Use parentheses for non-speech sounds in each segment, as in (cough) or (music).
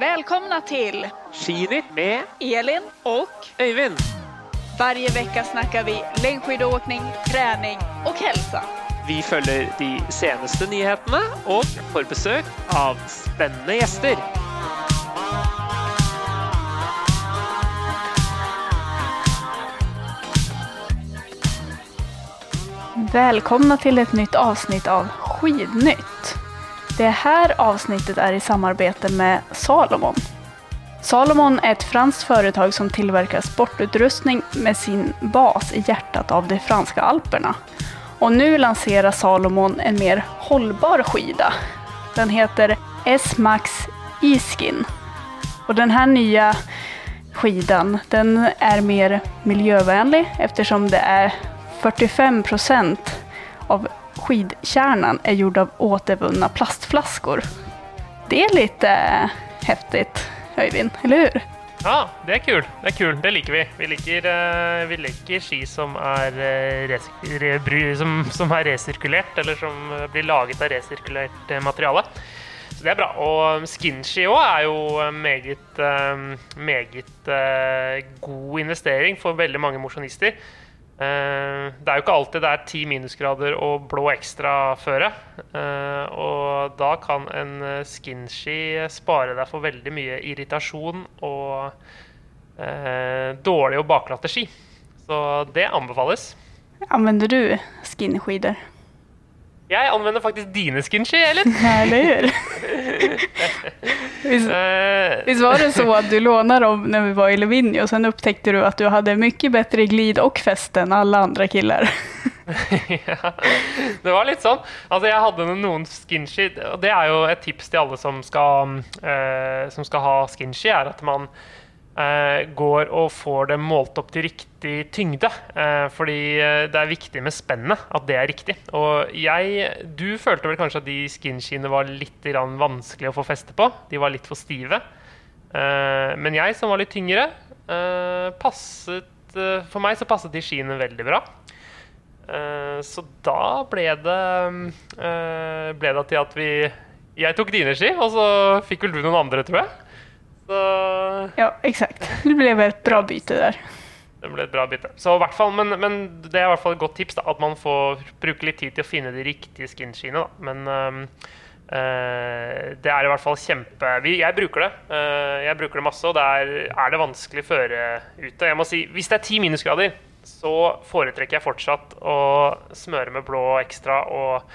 Välkomna till Skinytt med Elin och Øyvind. varje vecka snackar vi längdskidåkning, träning och hälsa. Vi følger de seneste nyhetene og får besøk av spennende gjester. Välkomna till ett nytt avsnitt av Skidnytt. Det här avsnittet är i samarbete med Salomon. Salomon är ett franskt företag som tillverkar sportutrustning med sin bas i hjärtat av de franska alperna. Och nu lanserar Salomon en mer hållbar skida. Den heter S-Max E-Skin. Och den här nya skidan, den är mer miljövänlig eftersom det är 45 procent av skidkärnan är gjord av återvunna plastflaskor. Det är lite eh, häftigt, Öyvind, eller hur? Ja, det er kul. Det er kul. Det liker vi. Vi liker, uh, vi liker ski som er, eh, re bry- som, som er resirkulert, eller som eh, blir laget av resirkulert eh, materiale. Så det er bra. Og skinski òg er jo eh, meget, uh, meget eh, god investering for veldig mange mosjonister. Eh, det er jo ikke alltid det er ti minusgrader og blå ekstra-føre. Eh, og da kan en eh, skinski spare deg for veldig mye irritasjon og dårlige og baklatte ski. Så det anbefales. Anvender du skinskidor? Jeg anvender faktisk dine skinshi. Eller (laughs) hur? det (laughs) Eh, visst var det så at du lånade dem når vi var i Livigno og sen upptäckte du at du hadde mye bedre glid og fest enn alle andre killar? (laughs) ja, det var litt sånn. Altså, jeg hadde noen skinshi, og det er jo et tips til alle som skal, uh, som skal ha skinshi, er at man går og får det målt opp til riktig tyngde. Eh, fordi eh, det er viktig med spennet, at det er riktig. Og jeg Du følte vel kanskje at de skinskiene var litt vanskelig å få feste på? De var litt for stive. Eh, men jeg som var litt tyngre, eh, passet eh, For meg så passet de skiene veldig bra. Eh, så da ble det eh, Ble det til at vi Jeg tok dine ski, og så fikk vel du noen andre, tror jeg. Så Ja, exakt. Det blev et bra byte der. det ble et bra bytte. Så i hvert fall, men, men det er i hvert fall et godt tips, da, at man får bruke litt tid til å finne de riktige skinskiene. Da. Men um, uh, det er i hvert fall kjempe Jeg bruker det. Uh, jeg bruker det masse, og det er, er det vanskelig føre ute. Jeg må si, Hvis det er ti minusgrader, så foretrekker jeg fortsatt å smøre med blå ekstra og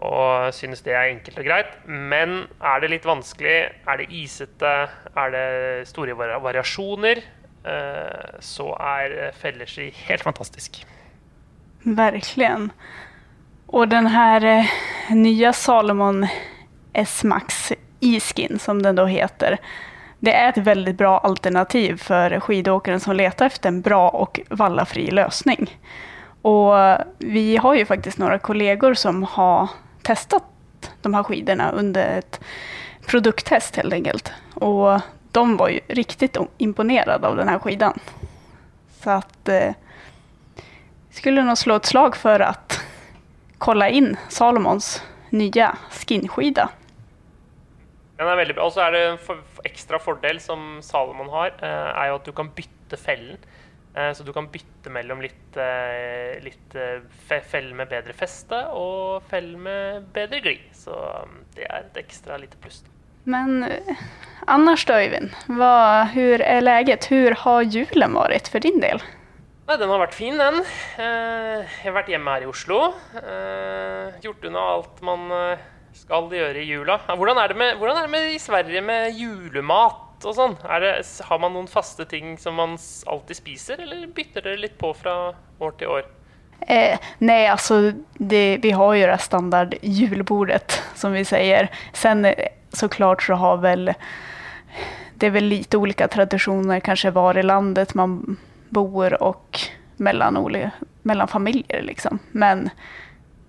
og synes det er enkelt og greit. Men er det litt vanskelig, er det isete, er det store variasjoner, eh, så er eh, felleski helt fantastisk. Verkligen. Og den her nye Salomon S-Max E-Skin som den da heter. Det er et veldig bra alternativ for skidåkeren som leter efter en bra og vallafri løsning. Og vi har jo faktisk noen kolleger som har testat de här skidorna under ett produkttest helt enkelt. Och de var ju riktigt imponerade av den här skidan. Så att eh, skulle nog slå ett slag för att kolla in Salomons nya skinskida. Den er veldig bra. Og så er det en for, ekstra fordel som Salomon har, eh, er jo at du kan bytte fellen. Eh, så du kan bytte mellom litt, eh, litt felle fell med bedre feste og fell med bedre glid. Så um, det er et ekstra lite pluss. Men Anders annars Öyvind, vad, hur är läget? Hur har julen vært for din del? Nei, den har vært fin, den. Eh, jeg har vært hjemme her i Oslo. Eh, gjort unna alt man eh, skal gjøre i jula. Hvordan er, det med, er det med i Sverige med julemat og sånn? Er det, har man noen faste ting som man alltid spiser, eller bytter dere litt på fra år til år? Eh, nei, altså det, vi har jo det standard julebordet, som vi sier. Sen så klart så har vel det er vel lite olika tradisjoner kanskje var i landet man bor og mellom, olika, mellan familjer liksom. Men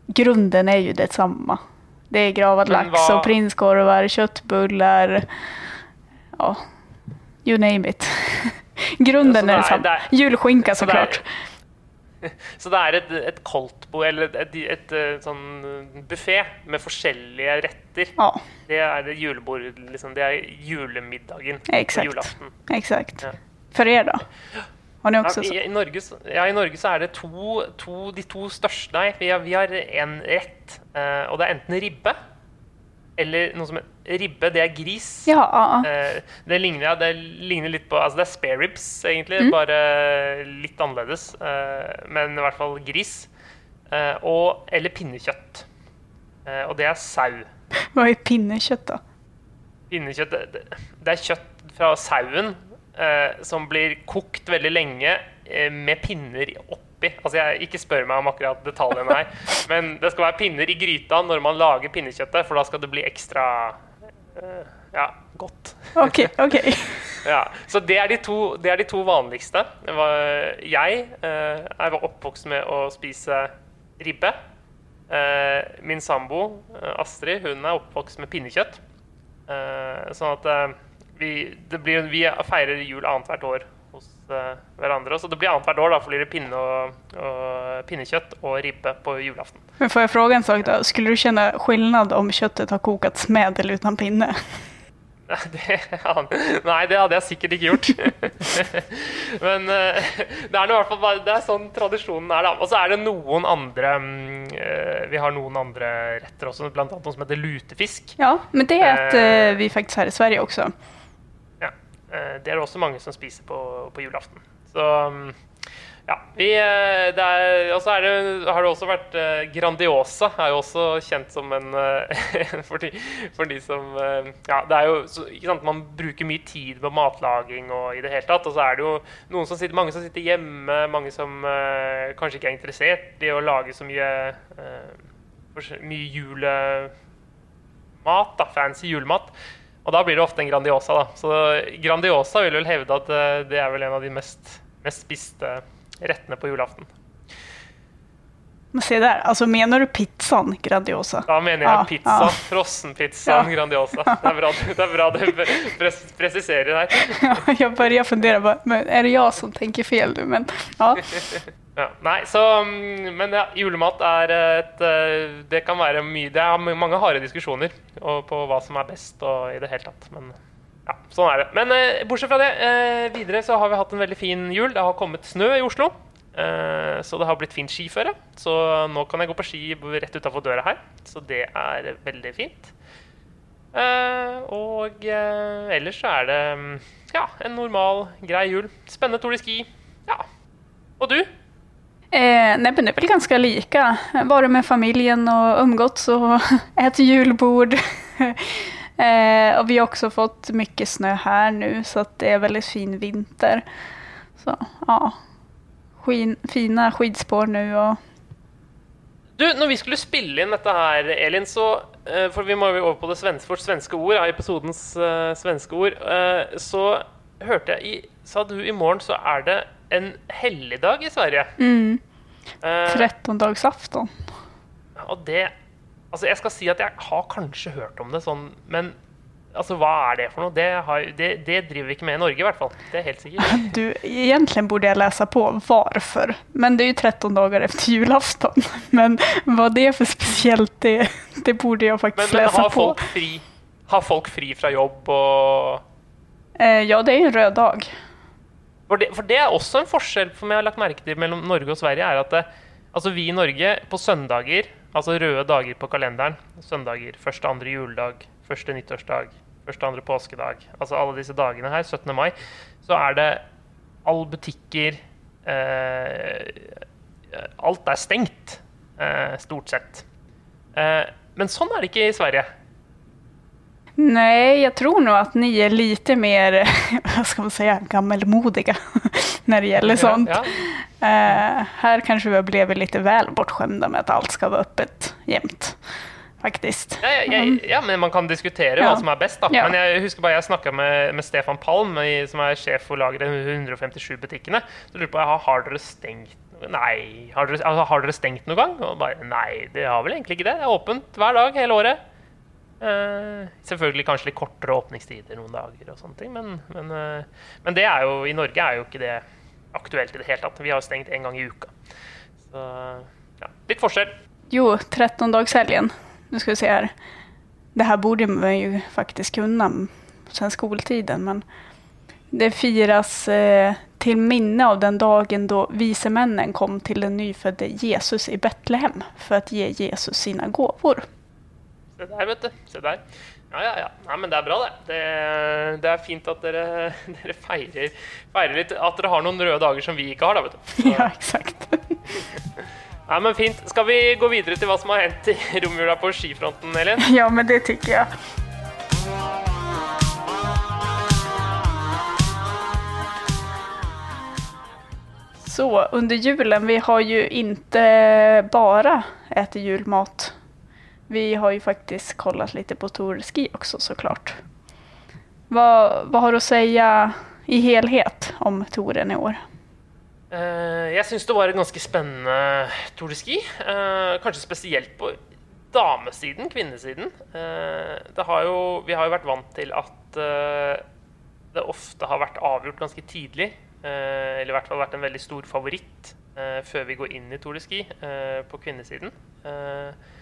grunden jo det samme. Det er gravad vad- och prinskorvar, köttbullar, ja, you name it. (laughs) grunden Ja, er så det är- detsamma. det är- Julskinka så det är- (laughs) Så det er et, et koldtbord, eller et, et, et, et sånn buffé med forskjellige retter. Ja, Det er det julebord, liksom. Det er julemiddagen på Exakt. julaften. Eksakt. Ja. For dere, da? Har ni Ja, också så? i, i, Norge, ja, I Norge så er det to, to de to største Nei, vi har, én en rett. Uh, og det er enten ribbe eller noe som er Ribbe, det er gris. Ja, uh. Eh, det, ligner, det ligner litt på Altså det er spare ribs, egentlig, Mm. bare litt annerledes. eh, men i hvert fall gris. Eh, og, eller pinnekjøtt. Og det er sau. (laughs) Hva er pinnekjøtt, da? Pinnekjøtt det, det- er kjøtt fra sauen som blir kokt veldig lenge med pinner oppi. Altså jeg, Ikke spør meg om akkurat detaljene her, (laughs) men det skal være pinner i gryta når man lager pinnekjøttet, for da skal det bli ekstra ja, godt. Ok, ok. (laughs) Ja, så det er de to, det er de to vanligste. Jeg eh, er oppvokst med å spise ribbe. Eh, min sambo eh, Astrid hun er oppvokst med pinnekjøtt. Eh, sånn at eh, vi, det blir, vi feirer jul annethvert år eh, hverandre. Så det blir annethvert år. Da for blir det pinne og, og pinnekjøtt og ribbe på julaften. Men får jeg fråga en sak da? Skulle du kjenne skillnad om kjøttet har kokats med eller uten pinne? (laughs) Det, nei, det hadde jeg sikkert ikke gjort. (laughs) Men eh, det er noe, hvert fall det er sånn tradisjonen er, da. Og så er det noen andre mm, eh, Vi har noen andre retter også, annet noe som heter lutefisk. Ja, men det er et vi faktisk her i Sverige också. Eh, det er det også mange som spiser på, på julaften. Så mm, ja. Vi, eh, det har det også vært eh, Grandiosa er jo også kjent som en (laughs) for, de, for de som Ja, det er jo ikke sant, Man bruker mye tid på matlaging og i det hele tatt. Og så er det jo noen som sitter, mange som sitter hjemme, mange som uh, kanskje ikke er interessert i å lage så mye uh, mye julemat, da, fancy julemat. Og da blir det ofte en Grandiosa. da. Så Grandiosa vil vel hevde at eh, det er vel en av de mest, mest spiste rettene på julaften. Men se der, altså mener du pizzaen Grandiosa? Da mener jeg Ja, pizza. ja. Frossenpizzaen Ja. Grandiosa. Det er bra, det er bra du pres presiserer der. (laughs) jag jeg funderer bara, men Er det jeg som tenker fel du? Men, ja. Ja, nei, så, mm, men ja, julemat er et eh, Det kan være mye Det er mange harde diskusjoner på hva som er best og i det hele tatt. Men ja, sånn er det. Men eh, bortsett fra det, eh, videre så har vi hatt en veldig fin jul. Det har kommet snø i Oslo. eh, så det har blitt fint skiføre. Så nå kan jeg gå på ski rett utafor døra her. Så det er veldig fint. Eh, og eh, ellers så er det mm, ja, en normal, grei jul. Spennende Tour de Ski. Ja. Og du? Eh, det är väl ganska lika. Vara med familjen och umgåtts (laughs) och ätit julbord. (laughs) eh, och vi har också fått mycket snö här nu så det är väldigt fin vinter. Så ja, Skin, fina skidspår nu och Du, når vi skulle spille inn dette her, Elin, så eh, For vi må jo over på det svenske, vårt svenske ord, ja, episodens eh, svenske ord. eh, så hørte jeg Sa du i morgen så er det en helligdag i Sverige? mm, Eh, trettondagsafton. og det Altså, jeg skal si at jeg har kanskje hørt om det sånn, men altså, hva er det for noe? Det, har, det, det driver vi ikke med i Norge, i hvert fall. Det er helt sikkert. (laughs) Du, egentlig borde jeg lese på hvorfor, Men det er jo 13 dager efter julafton. (laughs) Men hva det er for spesielt, det, det borde faktisk Men, men lese har på. folk fri Har folk fri fra jobb og Eh, ja, det er en rød dag. For det, for det er også en forskjell som jeg har lagt merke til mellom Norge og Sverige. er at det, altså Vi i Norge på søndager, altså røde dager på kalenderen Søndager, første andre juledag, første nyttårsdag, første andre påskedag Altså alle disse dagene her, 17. mai, så er det alle butikker eh, Alt er stengt, eh, stort sett. Eh, men sånn er det ikke i Sverige. Nej, jag tror nog att ni är lite mer, (laughs) vad ska man säga, gammelmodiga (laughs) när det gäller sånt. Ja, Eh, här kanske vi har blivit lite väl bortskämda med att allt ska vara öppet jämt. Faktiskt. Ja, ja, ja, ja, men man kan diskutere Ja. hva som er best. da. Ja. Men jeg husker bare jeg snakka med, med Stefan Palm, som er sjef for lageret 157-butikkene. Så lurte jeg på har dere stengt Nei, har dere, altså, har dere stengt noen gang? Og bare Nei, det har vel egentlig ikke det. Det er åpent hver dag hele året. Eh, selvfølgelig kanskje litt kortere åpningstider noen dager og sånne ting, men, men, uh, men det er jo, i Norge er jo ikke det aktuelt i det hele tatt. Vi har stengt én gang i uka. Så ja, litt forskjell. Jo, 13-dagshelgen. Nå skal vi se her. Det her borde man jo faktisk kunne sen skoltiden, men det firas eh, til minne av den dagen da vise männen kom til den nyfødte Jesus i Betlehem for å gi Jesus sine gåvor. Se der, vet du. Se der. Ja, ja, ja. Nei, men det er bra, det. Det, det er fint at dere, (laughs) dere feirer, feirer litt At dere har noen røde dager som vi ikke har, da, vet du. (laughs) Så, Ja, exakt. (laughs) Nei, men fint. Skal vi gå videre til hva som har hendt i romjula på skifronten, Elin? Ja, men det tykker jeg. Så under julen, vi har ju inte bara ätit julmat. Vi har ju faktiskt kollat lite på Torski också såklart. Vad, vad har du att säga i helhet om toren i år? Uh, jeg syns det var et ganske spennende Tour de Ski. Uh, kanskje spesielt på damesiden, kvinnesiden. Uh, har jo, vi har jo vært vant til at eh, det ofte har vært avgjort ganske tidlig. eh, eller i hvert fall vært en veldig stor favoritt eh, før vi går inn i Tour de Ski eh, på kvinnesiden. Eh, eh,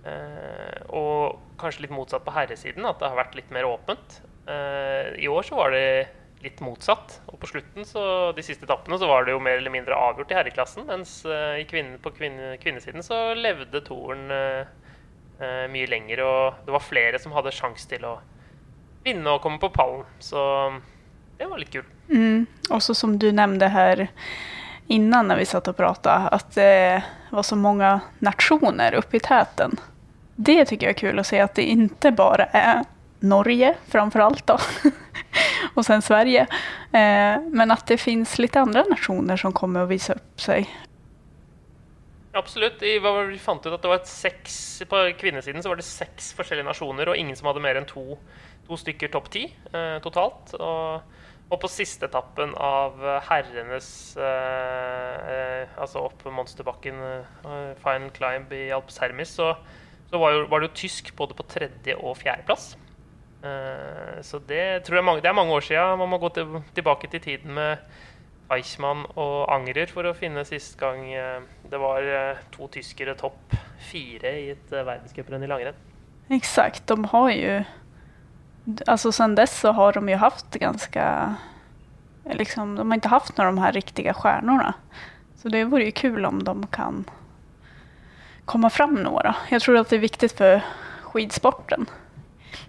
og kanskje litt motsatt på herresiden, at det har vært litt mer åpent. Eh, I år så var det litt motsatt. Og på slutten, så, de siste etappene, så var det jo mer eller mindre avgjort i herreklassen. Mens eh, i kvinne, på kvinne, kvinnesiden så levde toren eh, eh, mye lenger. Og det var flere som hadde sjanse til å vinne og komme på pallen. Så det var litt kult. Mm. Også som du nevnte her innan når vi satt og prata, at det var så mange nasjoner oppe i täten. Det tycker jag är kul att se att det inte bara är Norge framför allt då. (laughs) och sen Sverige. Eh, men att det finns lite andra nationer som kommer att visa upp sig. Absolutt. Vi fant ut at det var seks, På kvinnesiden så var det seks forskjellige nasjoner, og ingen som hadde mer enn to, to stykker topp ti eh, totalt. Og, og på siste etappen av herrenes eh, eh, Altså opp Monsterbakken, eh, final climb i Alps Hermes, så, så var, jo, var det jo tysk både på tredje- og fjerdeplass. Uh, så det tror jeg mange, det er mange år siden. Man må gå til, tilbake til tiden med Eichmann og Angrer for å finne sist gang uh, det var uh, to tyskere topp fire i et eh, verdenscuprenn i langrenn. Exakt, de har jo Alltså sen dess så har de ju haft ganska... Liksom, de har inte haft några av de här riktiga stjärnorna. Så det vore ju kul om de kan komma fram några. Jag tror att det är viktigt för skidsporten.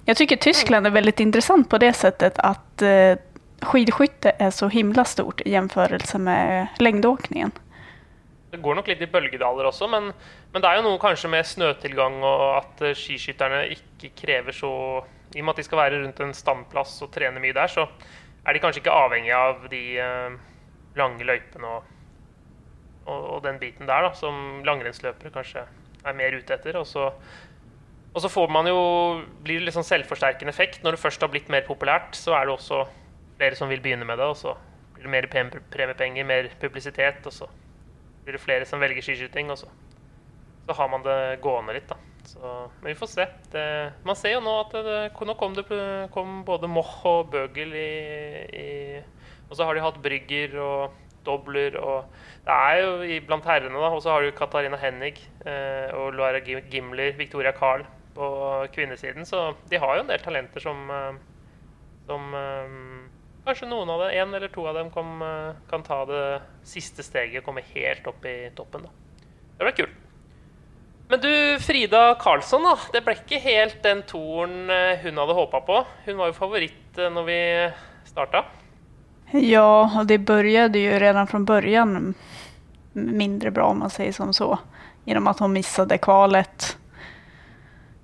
Jag tycker Tyskland är väldigt intressant på det sättet att eh, skidskytte är så himla stort i jämförelse med längdåkningen. Det går nok litt i bølgedaler også, men, men det er jo noe kanskje med snøtilgang og at eh, skiskytterne ikke krever så I og med at de skal være rundt en standplass og trene mye der, så er de kanskje ikke avhengig av de eh, lange løypene og, og, og den biten der, da, som langrennsløpere kanskje er mer ute etter. Og så, og så får man jo, blir det litt sånn selvforsterkende effekt. Når det først har blitt mer populært, så er det også flere som vil begynne med det. Og så blir det mer premiepenger, mer publisitet, og så blir det flere som velger skiskyting, og så, så har man det gående litt, da. Så, men vi får se. Det, man ser jo nå at det, nå kom det kom både Moch og Bøgel i, i Og så har de hatt Brygger og Dobler og Det er jo blant herrene, da. Og så har du Katarina Hennig eh, og Laura Gimler, Victoria Carl på kvinnesiden. Så de har jo en del talenter som eh, som eh, Kanskje noen av dem, en eller to av dem kan, eh, kan ta det siste steget og komme helt opp i toppen. da. Det blir kult. Men du, Frida Karlsson, da. Det ble ikke helt den toren eh, hun hadde håpa på. Hun var jo favoritt når vi starta. Ja, och det började ju redan från början mindre bra om man säger som så. Genom att hon missade kvalet.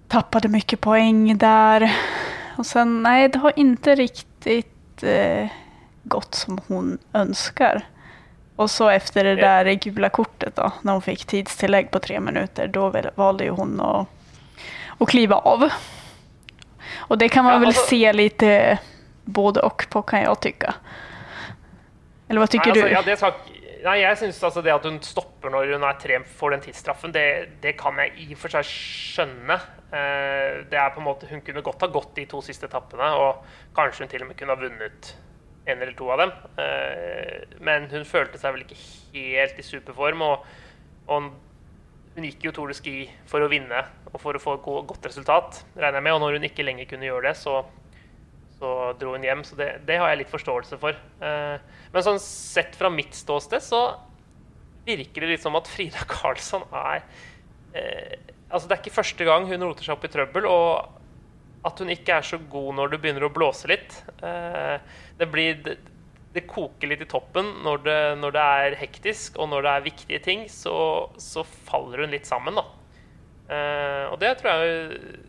Tappade mycket poäng där. Och sen, nej, det har inte riktigt eh, gått som hon önskar. Och så efter det där gula kortet då, när hon fick tidstillägg på tre minuter, då valde ju hon att, att kliva av. Och det kan man Ja, väl alltså- se lite både och på kan jag tycka. Eller hva tykker nei, altså, du? Ja, det skal, nei, jeg synes altså det at hun stopper når hun er tre, får den tidsstraffen, det, det kan jeg i og for seg skjønne. Eh, det er på en måte, Hun kunne godt ha gått de to siste etappene, og kanskje hun til og med kunne ha vunnet en eller to av dem. Eh, men hun følte seg vel ikke helt i superform. og og hun gikk jo Tour de Ski for å vinne og for å få et godt resultat, regner jeg med. Og når hun ikke lenger kunne gjøre det, så, så dro hun hjem. Så det, det, har jeg litt forståelse for. Eh, men sånn sett fra mitt ståsted så virker det litt som at Frida Karlsson er eh, Altså, det er ikke første gang hun roter seg opp i trøbbel. Og at hun ikke er så god når det begynner å blåse litt. Eh, det blir det, det koker litt i toppen når det, når det, er hektisk, og når det er viktige ting, så, så faller hun litt sammen, da. Eh, og det tror jeg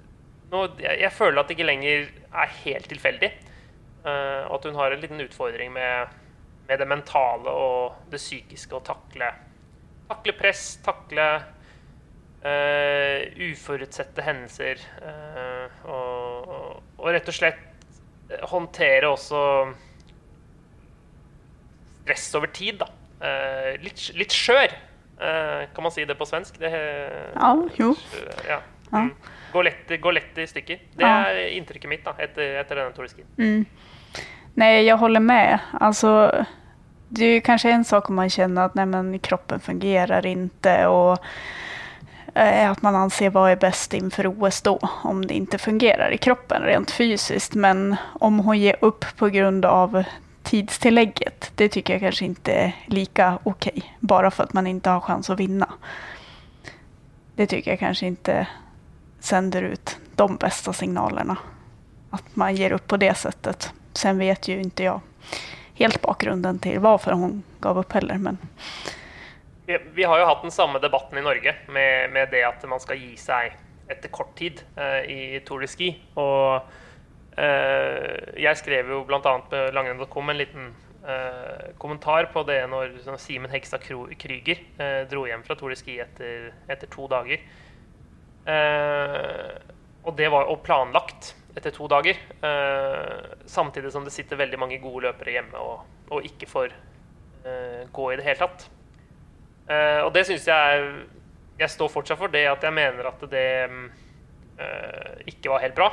nå, jeg, jeg, føler at det ikke lenger er helt tilfeldig. Uh, at hun har en liten utfordring med, med det mentale og det psykiske å takle takle press, takle uh, uforutsette hendelser. Uh, og, og, og, rett og slett håndtere også stress over tid, da. Litt, litt skjør, kan man si det på svensk? Det, ja, jo. Ja. Mm. Gå, lett, går lett, i stykker. Det er inntrykket mitt da, etter, etter denne Tour mm. Nej, jag håller med. Alltså, det är kanske en sak om man känner att nej, men, kroppen fungerar inte och eh, att man anser vad är bäst inför OS då, om det inte fungerar i kroppen rent fysiskt. Men om hon ger upp på grund av tidstillägget, det tycker jag kanske inte är lika okej, okay, bara för att man inte har chans att vinna. Det tycker jag kanske inte sänder ut de bästa signalerna. Att man ger upp på det sättet. Sen vet ju inte jag helt bakgrunnen til hvorfor hun gav opp heller, men vi, vi, har jo hatt den samme debatten i Norge med, med det at man skal gi seg etter kort tid eh, i Tour de Ski. Og eh, jeg skrev jo bl.a. med langrenn.com en liten eh, kommentar på det når Simen Hegstad Krüger eh, dro hjem fra Tour de Ski etter, etter to dager. Eh, og det var jo planlagt etter to dager. Uh, samtidig som det sitter veldig mange gode løpere hjemme og, og ikke får uh, gå i det hele tatt. Og det syns jeg Jeg står fortsatt for det at jeg mener at det ikke var helt bra.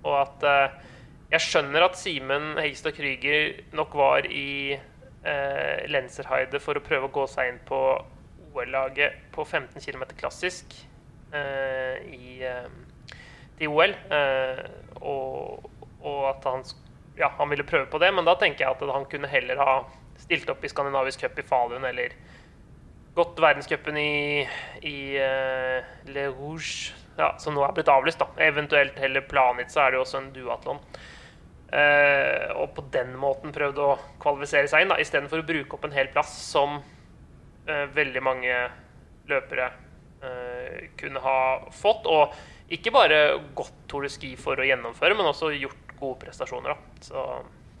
Og at jeg skjønner at Simen Hegstad Krüger nok var i eh, Lenzerheide for å prøve å gå seg inn på OL-laget på 15 km klassisk i til OL. Eh, og, og, at han, ja, han, ville prøve på det. Men da tenker jeg at han kunne heller ha stilt opp i skandinavisk cup i Falun eller gått verdenscupen i, i uh, Le Rouge, ja, som nå er blitt avlyst. da. Eventuelt heller Planica er det jo også en duatlon. Uh, og på den måten prøvd å kvalifisere seg inn, istedenfor å bruke opp en hel plass som uh, veldig mange løpere kunne ha fått. Og ikke bare gått Tour de Ski for å gjennomføre, men også gjort gode prestasjoner.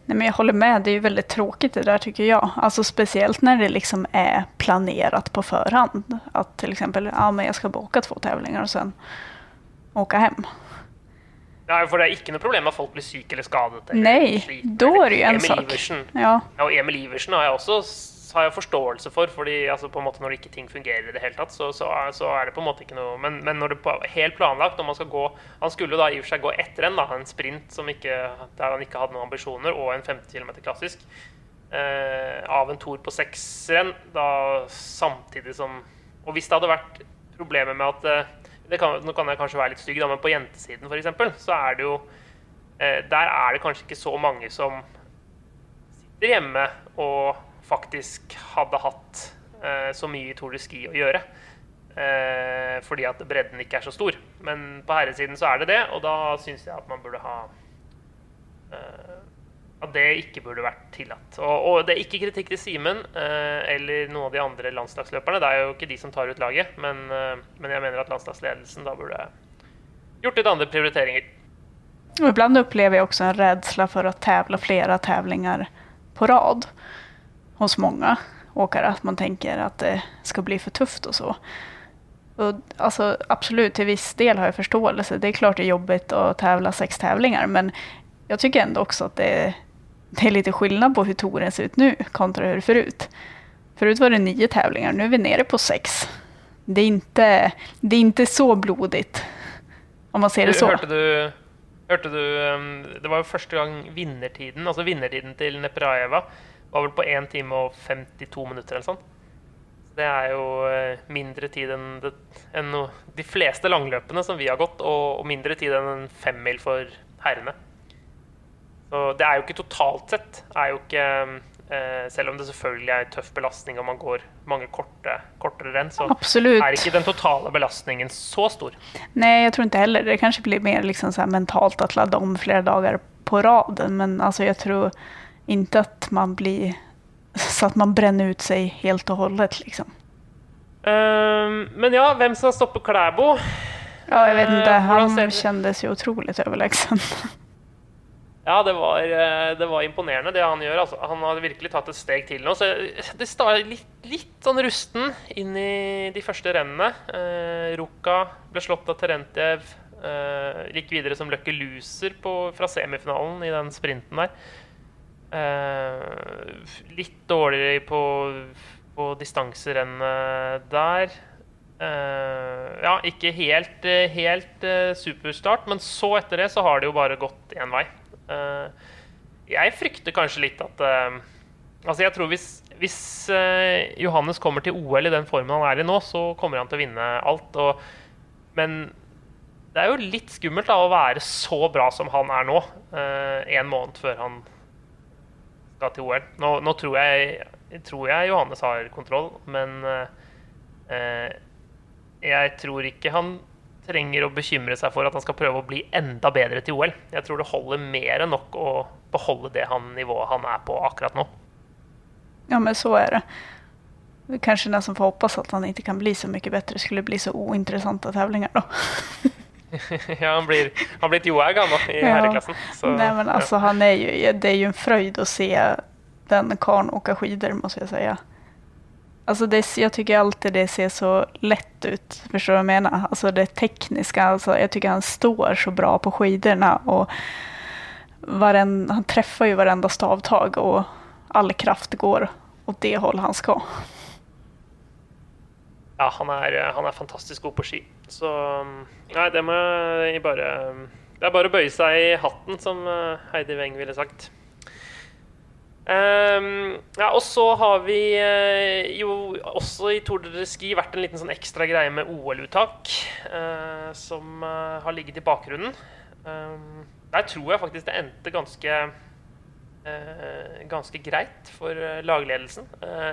Nej, men jag håller med, det är väldigt tråkigt det där tycker jag. Alltså speciellt när det liksom är planerat på förhand. Att till exempel, ja men jag ska boka två tävlingar och sen åka hem. Ja, for det er ikke noe problem at folk blir syke eller skadet. Eller Nei, da er det jo en sak. Ja. ja, og Emil Iversen har jeg også har jeg forståelse for. fordi altså, på en måte når ikke ting fungerer i det hele tatt, så, så, så, er det på en måte ikke noe Men, men når det er helt planlagt, når man skal gå Han skulle da i og for seg gå etter en, da, en sprint ikke, der han ikke hadde noen ambisjoner, og en 50 km klassisk. Eh, av en tour på seksrenn, da samtidig som Og hvis det hadde vært problemer med at eh, kan, Nå kan jeg kanskje være litt stygg, da, men på jentesiden f.eks., så er det jo eh, Der er det kanskje ikke så mange som sitter hjemme og faktisk hadde hatt eh, så mye Tour de Ski å gjøre. Eh, fordi at bredden ikke er så stor. Men på herresiden så er det det, og da syns jeg at man burde ha eh, At det ikke burde vært tillatt. Og, og det er ikke kritikk til Simen eh, eller noen av de andre landslagsløperne. Det er jo ikke de som tar ut laget, men, eh, men jeg mener at landslagsledelsen da burde gjort litt andre prioriteringer. Og ibland upplever jeg også en rädsla for å tävla flere tävlingar på rad hos många åkare. Att man tänker att det ska bli för tufft och så. Och, alltså, absolut, till viss del har jag förståelse. Det är klart det är jobbigt att tävla sex tävlingar. Men jag tycker ändå också att det är, det är lite skillnad på hur touren ser ut nu kontra hur det förut. Förut var det nio tävlingar, nu är vi nere på sex. Det är inte, det är inte så blodigt, om man ser det så. Hørte du, hørte du um, Det var jo første gang vinnertiden, altså vinnertiden til Nepraeva var vel på 1 time og 52 minutter eller sånn. Det er jo eh, mindre tid enn, det, enn de fleste langløpene som vi har gått, og, og mindre tid enn en femmil for herrene. Så det er jo ikke totalt sett er jo ikke eh, Selv om det selvfølgelig er tøff belastning og man går mange korte, kortere renn, så Absolutt. er ikke den totale belastningen så stor. Nei, jeg tror ikke heller. Det kanskje blir mer liksom mentalt at ladde om flere dager på rad. Men altså, jeg tror inte att man blir så att man bränner ut seg helt og hållet. Liksom. Um, men ja, hvem skal stoppe Klæbo? Ja, jeg vet ikke. Han ser jo utrolig otroligt. Ja, det var, eh, det var imponerende det han gjør. Altså. Han har virkelig tatt et steg til nå. Så det startet litt, litt sånn rusten inn i de første rennene. Eh, Ruka ble slått av Terentjev. Eh, gikk videre som Lucky Loser på, fra semifinalen i den sprinten der. Eh, litt dårligere på, på distanserennene der. Eh, ja, ikke helt, eh, helt eh, superstart, men så etter det så har det jo bare gått én vei. Eh, jeg frykter kanskje litt at eh, Altså, jeg tror hvis, hvis eh, Johannes kommer til OL i den formen han er i nå, så kommer han til å vinne alt. Og, men det er jo litt skummelt da, å være så bra som han er nå, eh, en måned før han skal til OL. Nå, nå tror, jeg, tror jeg Johannes har kontroll, men eh, jeg tror ikke han trenger å bekymre seg for at han skal prøve å bli enda bedre til OL. Jeg tror det holder mer enn nok å beholde det han, nivået han er på akkurat nå. Ja, men så er det. Vi kanske som får håpe at han ikke kan bli så mye bedre. Skulle bli så ointressanta tävlingar då. (laughs) ja, han blir, han blir et Johaug han nå, i Ja. herreklassen. Så, Nej, men ja. han är ju, det är ju en fröjd att se den karln åka skidor måste jag säga. Alltså det, jag tycker alltid det ser så lätt ut. Förstår du vad jag menar? Alltså det tekniska. Alltså jag tycker han står så bra på skidorna. Och varen, han träffar ju varenda stavtag och all kraft går åt det håll han ska. Ja, han er, han er fantastisk god på ski. Så Nei, det må jeg bare Det er bare å bøye seg i hatten, som eh, Heidi Weng ville sagt. Um, ja, og så har vi eh, jo også i Tour de Ski vært en liten sånn ekstra greie med OL-uttak, Uh, som eh, har ligget i bakgrunnen. Um, der tror jeg faktisk det endte ganske uh, ganske greit for lagledelsen. Eh,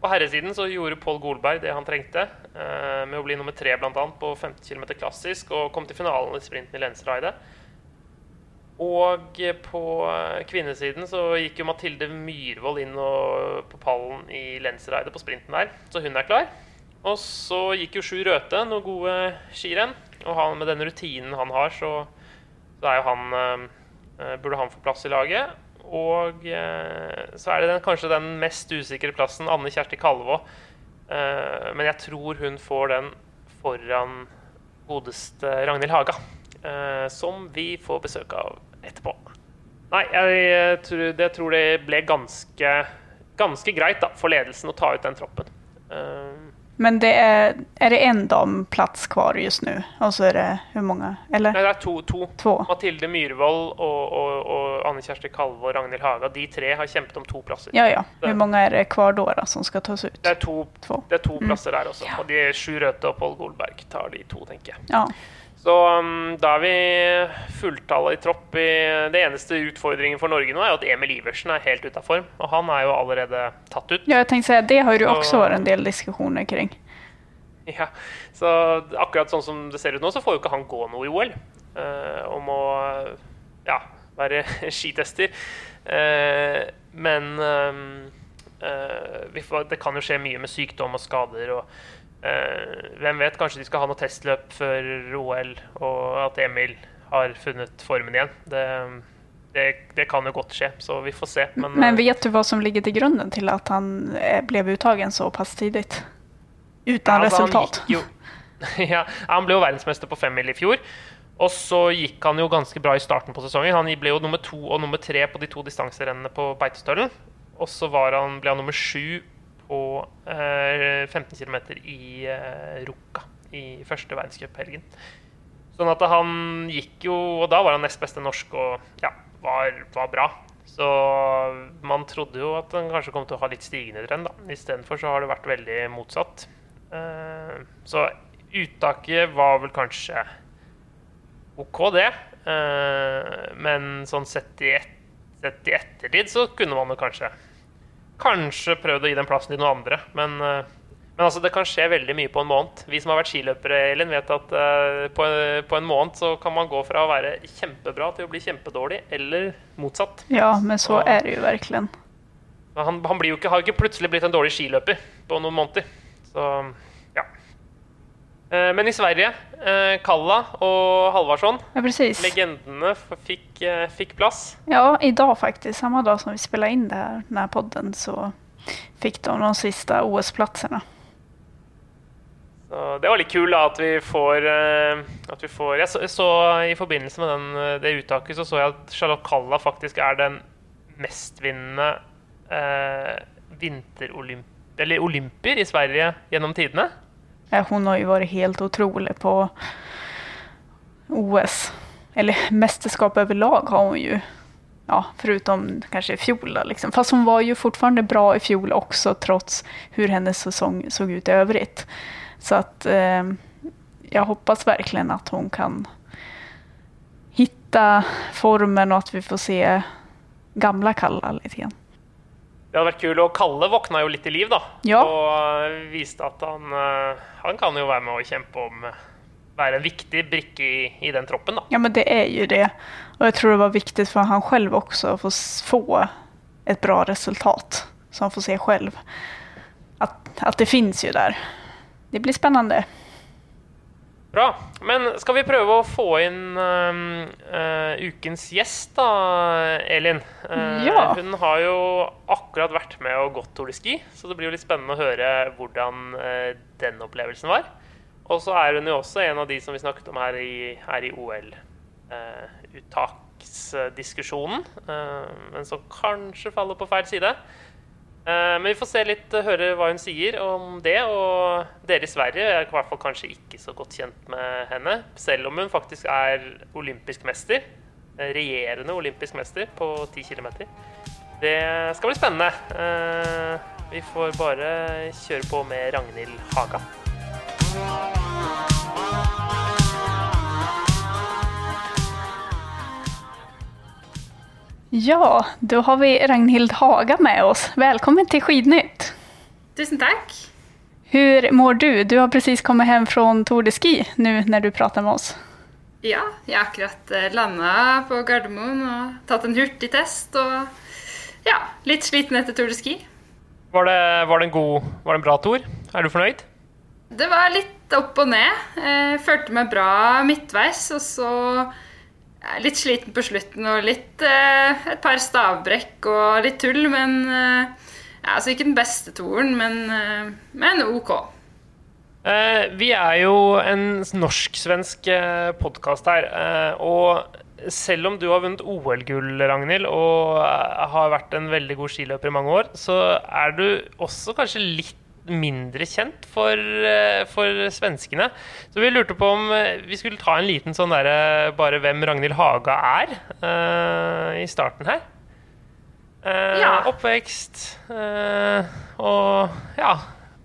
på herresiden så gjorde Pål Golberg det han trengte, eh, med å bli nummer tre annet på 50 km klassisk, og kom til finalen i sprinten i Lensreidet. Og eh, på eh, kvinnesiden så gikk jo Mathilde Myhrvold inn på pallen i Lensreidet på sprinten der, så hun er klar. Og så gikk jo Sjur Røthe noen gode skirenn, og han, med den rutinen han har, så, så er jo han Burde han få plass i laget. Og eh, så er det den, kanskje den mest usikre plassen, Anne Kjersti Kalvå. Eh, men jeg tror hun får den foran godeste Ragnhild Haga. eh, som vi får besøk av etterpå. Nei, jeg, tror, det tror det ble ganske, ganske greit da, for ledelsen å ta ut den troppen. Men det är, är det en damplats kvar just nu? Och så är det hur många? Eller nei, det er to. to. to. Mathilde Myhrvold og, og, og Anne Kjersti Kalve og Ragnhild Haga. De tre har kjempet om to plasser. Ja, ja. Hvor mange er det kvar da, som skal tas ut? Det er to, to. det er to Mm. plasser der også. Og de sju Røthe og Pål Golberg tar de to, tenker jeg. Ja. Så um, da er vi fulltallet i tropp. I, det eneste utfordringen for Norge nå er jo at Emil Iversen er helt ute av form. Og han er jo allerede tatt ut. ja, jeg tänkte si, det har jo også vært en del diskusjoner kring. Ja, så akkurat sånn som det ser ut nå, så får jo ikke han gå noe i OL. om å må ja, være (laughs) skitester. Uh, men ehm, uh, vi får, det kan jo skje mye med sykdom og skader. og eh, Hvem vet, kanskje de skal ha noe testløp før OL, og at Emil har funnet formen igjen. Det, det, det kan jo godt skje, så vi får se. Men, Men eh, vet du hva som ligger til grunnen til at han ble blev uttagen såpass tidlig? Uten Utan altså, han resultat. Jo, (laughs) ja, han ble jo verdensmester på femmil i fjor. Og så gikk han jo ganske bra i starten på sesongen. Han ble jo nummer to og nummer tre på de to distanserennene på Beitostølen. Og så var han, ble han nummer sju på eh, 15 km i eh, Rukka i første verdenscuphelgen. Sånn at han gikk jo Og da var han nest beste norsk og ja, var, var bra. Så man trodde jo at han kanskje kom til å ha litt stigende trend. da. Istedenfor så har det vært veldig motsatt. Eh, så uttaket var vel kanskje OK, det. Eh, men sånn sett i, et, sett i ettertid så kunne man jo kanskje Kanskje prøvd å gi den plassen til noen andre. Men, eh, men altså, det kan skje veldig mye på en måned. Vi som har vært skiløpere, Elin, vet at eh, på, på en måned så kan man gå fra å være kjempebra til å bli kjempedårlig, eller motsatt. Ja, men så er är det jo virkelig. Han, han blir jo ikke, har jo ikke plutselig blitt en dårlig skiløper på noen måneder. Så Men i Sverige, eh, Kalla og Halvarsson, Ja, legendene, fikk, eh, fikk plass. Ja, i dag faktisk, samme dag som vi spilte inn det her, denne podden, så fikk de de siste OS-plassene. Det var litt kult at vi får, eh, at vi får jeg, så, jeg så I forbindelse med den, eh, det uttaket så så jeg at Charlotte Kalla faktisk er den mestvinnende eh, vinterolymp... Eller olympier i Sverige gjennom tidene. Ja, hon har jo vært helt otrolig på OS. Eller mesterskap overlag har hun jo. Ja, Foruten kanskje i fjol då, liksom. Fast hun var jo fortfarande bra i fjol også, trots hvordan hennes sesong såg ut i øvrig. Så at, eh, jeg hoppas verkligen at hun kan hitta formen og at vi får se gamla Kalla litt. grann. Det hadde vært kult. Og Kalle våkna jo litt til liv, da. Ja. Og eh, viste at han, eh, han kan jo være med å kjempe om eh, Være en viktig brikke i, i den troppen, da. Ja, men det er jo det. Og jeg tror det var viktig for han selv også å få et få ett bra resultat. Så han får se selv. At, at det fins jo der. Det blir spännande. Bra. Men skal vi prøve å få inn uh, uh, ukens gjest, da, Elin? Uh, Ja. Hun har jo akkurat vært med og gått Tour de Ski, så det blir jo litt spennende å høre hvordan den opplevelsen var. Og så er hun jo også en av de som vi snakket om her i, her i OL-uttaksdiskusjonen, men som kanskje faller på feil side. Eh, Men vi får se litt, eh, høre hva hun sier om det. Og dere i Sverige er i hvert fall kanskje ikke så godt kjent med henne. Selv om hun faktisk er olympisk mester. eh, Regjerende olympisk mester på 10 km. Det skal bli spennende. Vi får bare kjøre på med Ragnhild Haga. Ja, då har vi Ragnhild Haga med oss. Välkommen till Skidnytt. Tusen takk. Hur mår du? Du har precis kommit hem från Tour de Ski nu när du pratar med oss. Ja, jeg har akkurat landet på Gardermoen og tatt en hurtigtest. Og ja, litt sliten etter Tour de Ski. Var det, var det en god Var det en bra tour? Er du fornøyd? Det var litt opp og ned. Eh, følte meg bra midtveis, og så litt sliten på slutten og litt eh, Et par stavbrekk og litt tull, men eh, ja, Altså ikke den beste toren, men, eh, men OK. Eh, vi er jo en norsk-svensk eh, podkast her. Eh, og selv om du har vunnet OL-gull, Ragnhild, og har vært en veldig god skiløper i mange år, så er du også kanskje litt mindre kjent for, eh, for svenskene. Så vi lurte på om eh, vi skulle ta en liten sånn derre bare hvem Ragnhild Haga er, uh, i starten her. Uh, Ja. Oppvekst uh, og ja,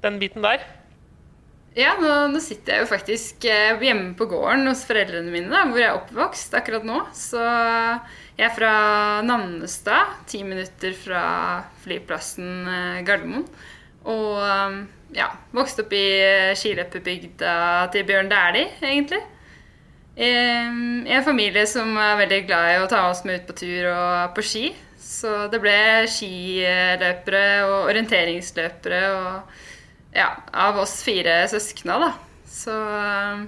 den biten der. Ja, nå, nå sitter jeg jo faktisk hjemme på gården hos foreldrene mine, da, hvor jeg er oppvokst akkurat nå. Så jeg er fra Nannestad, ti minutter fra flyplassen Gardermoen. Og eh, ja, vokste opp i skiløperbygda til Bjørn Dæhlie, egentlig. I en familie som er veldig glad i å ta oss med ut på tur og på ski. Så det ble skiløpere og orienteringsløpere og ja, av oss fire søskna, da. Så um,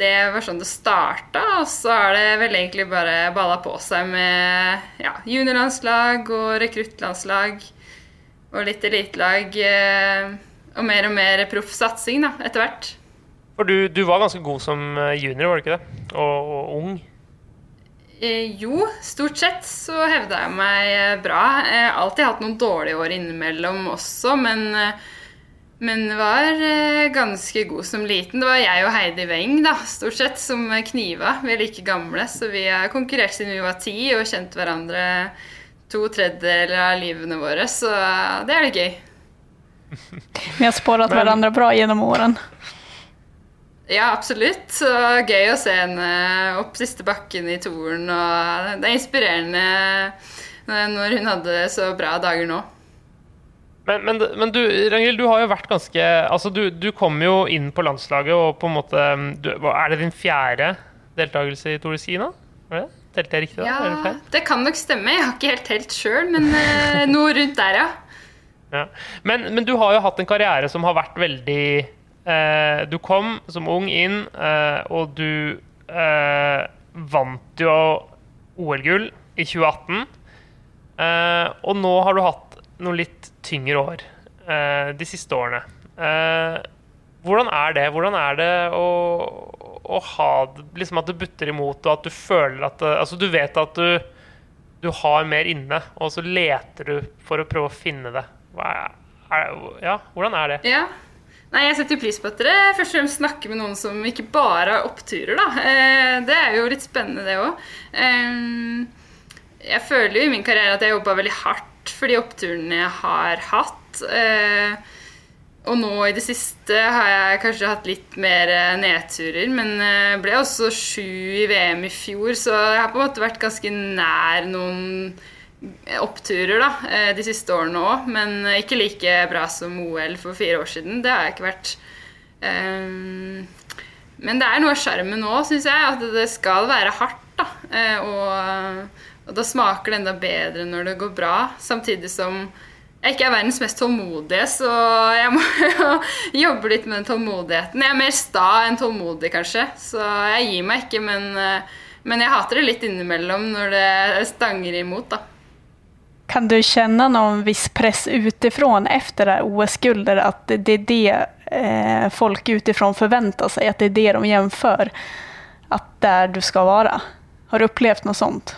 det var sånn det starta, og så har det vel egentlig bare balla på seg med ja, juniorlandslag og rekruttlandslag og litt elitelag. eh, Og mer og mer proffsatsing, etter hvert. For du, du var ganske god som eh, junior, var du ikke det? Og, og ung. Eh, jo, stort sett så hevda jeg meg eh, bra. Jeg har alltid hatt noen dårlige år innimellom også, men, Men var ganske god som liten. Det var jeg og Heidi Weng da, stort sett, som kniva. Vi er like gamle, så vi har konkurrert siden vi var ti og kjent hverandre to tredjedeler av livene våre, så det er litt gøy. (laughs) Vi har spåret Men- hverandre bra gjennom årene. Ja, absolutt. Så gøy å se henne opp siste bakken i toren, og det er inspirerende eh, når hun hadde så bra dager nå. Men, men, men du, Ragnhild, du har jo vært ganske Altså, du, du kom jo inn på landslaget og på en måte du, Er det din fjerde deltakelse i Tour de Ski nå? Er det? Telte jeg riktig da? Ja, det kan nok stemme. Jeg har ikke helt telt sjøl, men uh, noe rundt der, ja. Ja. Men, men du har jo hatt en karriere som har vært veldig uh, Du kom som ung inn, uh, og du vant jo OL-gull i 2018. Eh, og nå har du hatt noen litt tyngre år de siste årene. Hvordan er det? Hvordan er det å, å ha det- liksom at det butter imot, og at du føler at det, Altså, du vet at du du har mer inne, og så leter du for å prøve å finne det. Er, er, ja, hvordan er det? Ja. Nei, Jeg setter pris på at dere først og fremst snakker med noen som ikke bare har oppturer. da. Eh, det er jo litt spennende, det òg. jeg føler jo i min karriere at jeg jobba veldig hardt for de oppturene jeg har hatt. Eh, og nå i det siste har jeg kanskje hatt litt mer eh, nedturer, men eh, ble også sju i VM i fjor, så jeg har på en måte vært ganske nær noen oppturer da, eh, de siste årene òg. Men ikke like bra som OL for fire år siden. Det har jeg ikke vært. Men det er noe av sjarmen nå, syns jeg, at det skal være hardt. da. Eh, Og, og da smaker det enda bedre når det går bra, samtidig som jeg ikke er verdens mest tålmodige, så jeg må jo (laughs) jobbe litt med den tålmodigheten. Jeg er mer sta enn tålmodig, kanskje, så jeg gir meg ikke, men, eh, men jeg hater det litt innimellom når det stanger imot, da. Kan du kjenne noen viss press utifrån efter det OS-gullet, at det er det eh, folk utifrån forventer seg, at det er det de jämför? at der du skal være? Har du opplevd noe sånt?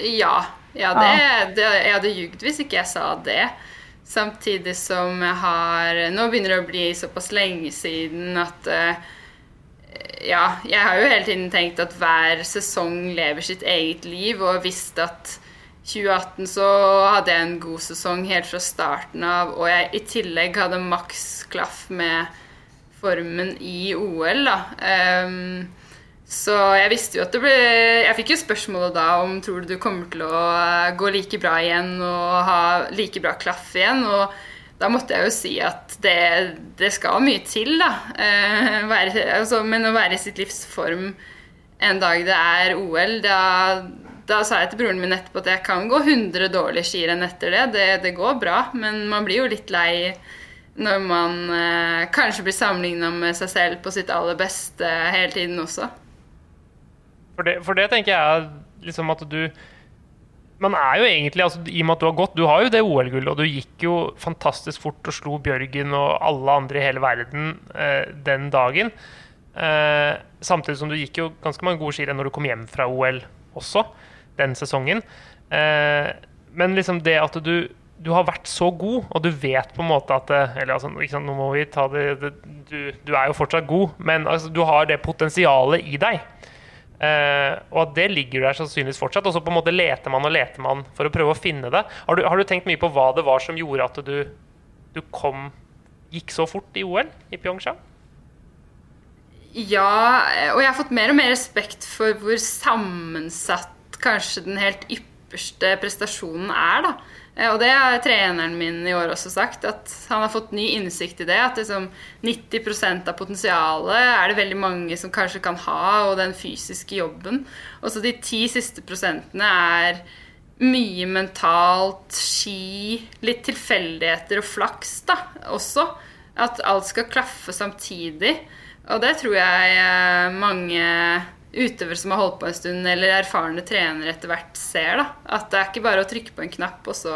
Ja. Ja, det, det, jeg hadde ljugd hvis ikke jeg sa det. Samtidig som jeg har Nå begynner det å bli såpass lenge siden at eh, Ja, jeg har jo hele tiden tenkt at hver sesong lever sitt eget liv, og visst at 2018 så hadde jeg en god sesong helt fra starten av, og jeg i tillegg hadde maks klaff med formen i OL, da. Ehm, så jeg visste jo at det ble Jeg fikk jo spørsmålet da om tror du du kommer til å eh, gå like bra igjen og ha like bra klaff igjen. Og da måtte jeg jo si at det, det skal mye til, da. Eh, være, altså, men å være i sitt livs form en dag det er OL, da, da sa jeg til broren min etterpå at jeg kan gå 100 dårlige skirenn etter det. det. Det går bra, men man blir jo litt lei når man eh, kanskje blir sammenligna med seg selv på sitt aller beste hele tiden også. For det, for det tenker jeg liksom at du Man er jo egentlig, altså, i og med at du har gått Du har jo det OL-gullet, og du gikk jo fantastisk fort og slo Bjørgen og alle andre i hele verden eh, den dagen. Eh, samtidig som du gikk jo ganske mange gode skirenn når du kom hjem fra OL også, den sesongen. Eh, men liksom det at du du har vært så god, og du vet på en måte at Eller altså, sant, nå må vi ta det, det du, du er jo fortsatt god, men altså, du har det potensialet i deg. Eh, og at det ligger der sannsynligvis fortsatt. Og så på en måte leter man og leter man for å prøve å finne det. Har du, har du tenkt mye på hva det var som gjorde at du, du kom gikk så fort i OL i Pyeongchang? Ja, og jeg har fått mer og mer respekt for hvor sammensatt kanskje den helt ypperste prestasjonen er, da. Eh, Og det har treneren min i år også sagt, at han har fått ny innsikt i det. At liksom 90% av potensialet er det veldig mange som kanskje kan ha, og den fysiske jobben. Og så de ti siste prosentene er mye mentalt, ski, litt tilfeldigheter og flaks da, også. At alt skal klaffe samtidig. Og det tror jeg eh, mange utøvere som har holdt på en stund, eller erfarne trenere etter hvert ser. da. At det er ikke bare å trykke på en knapp, og så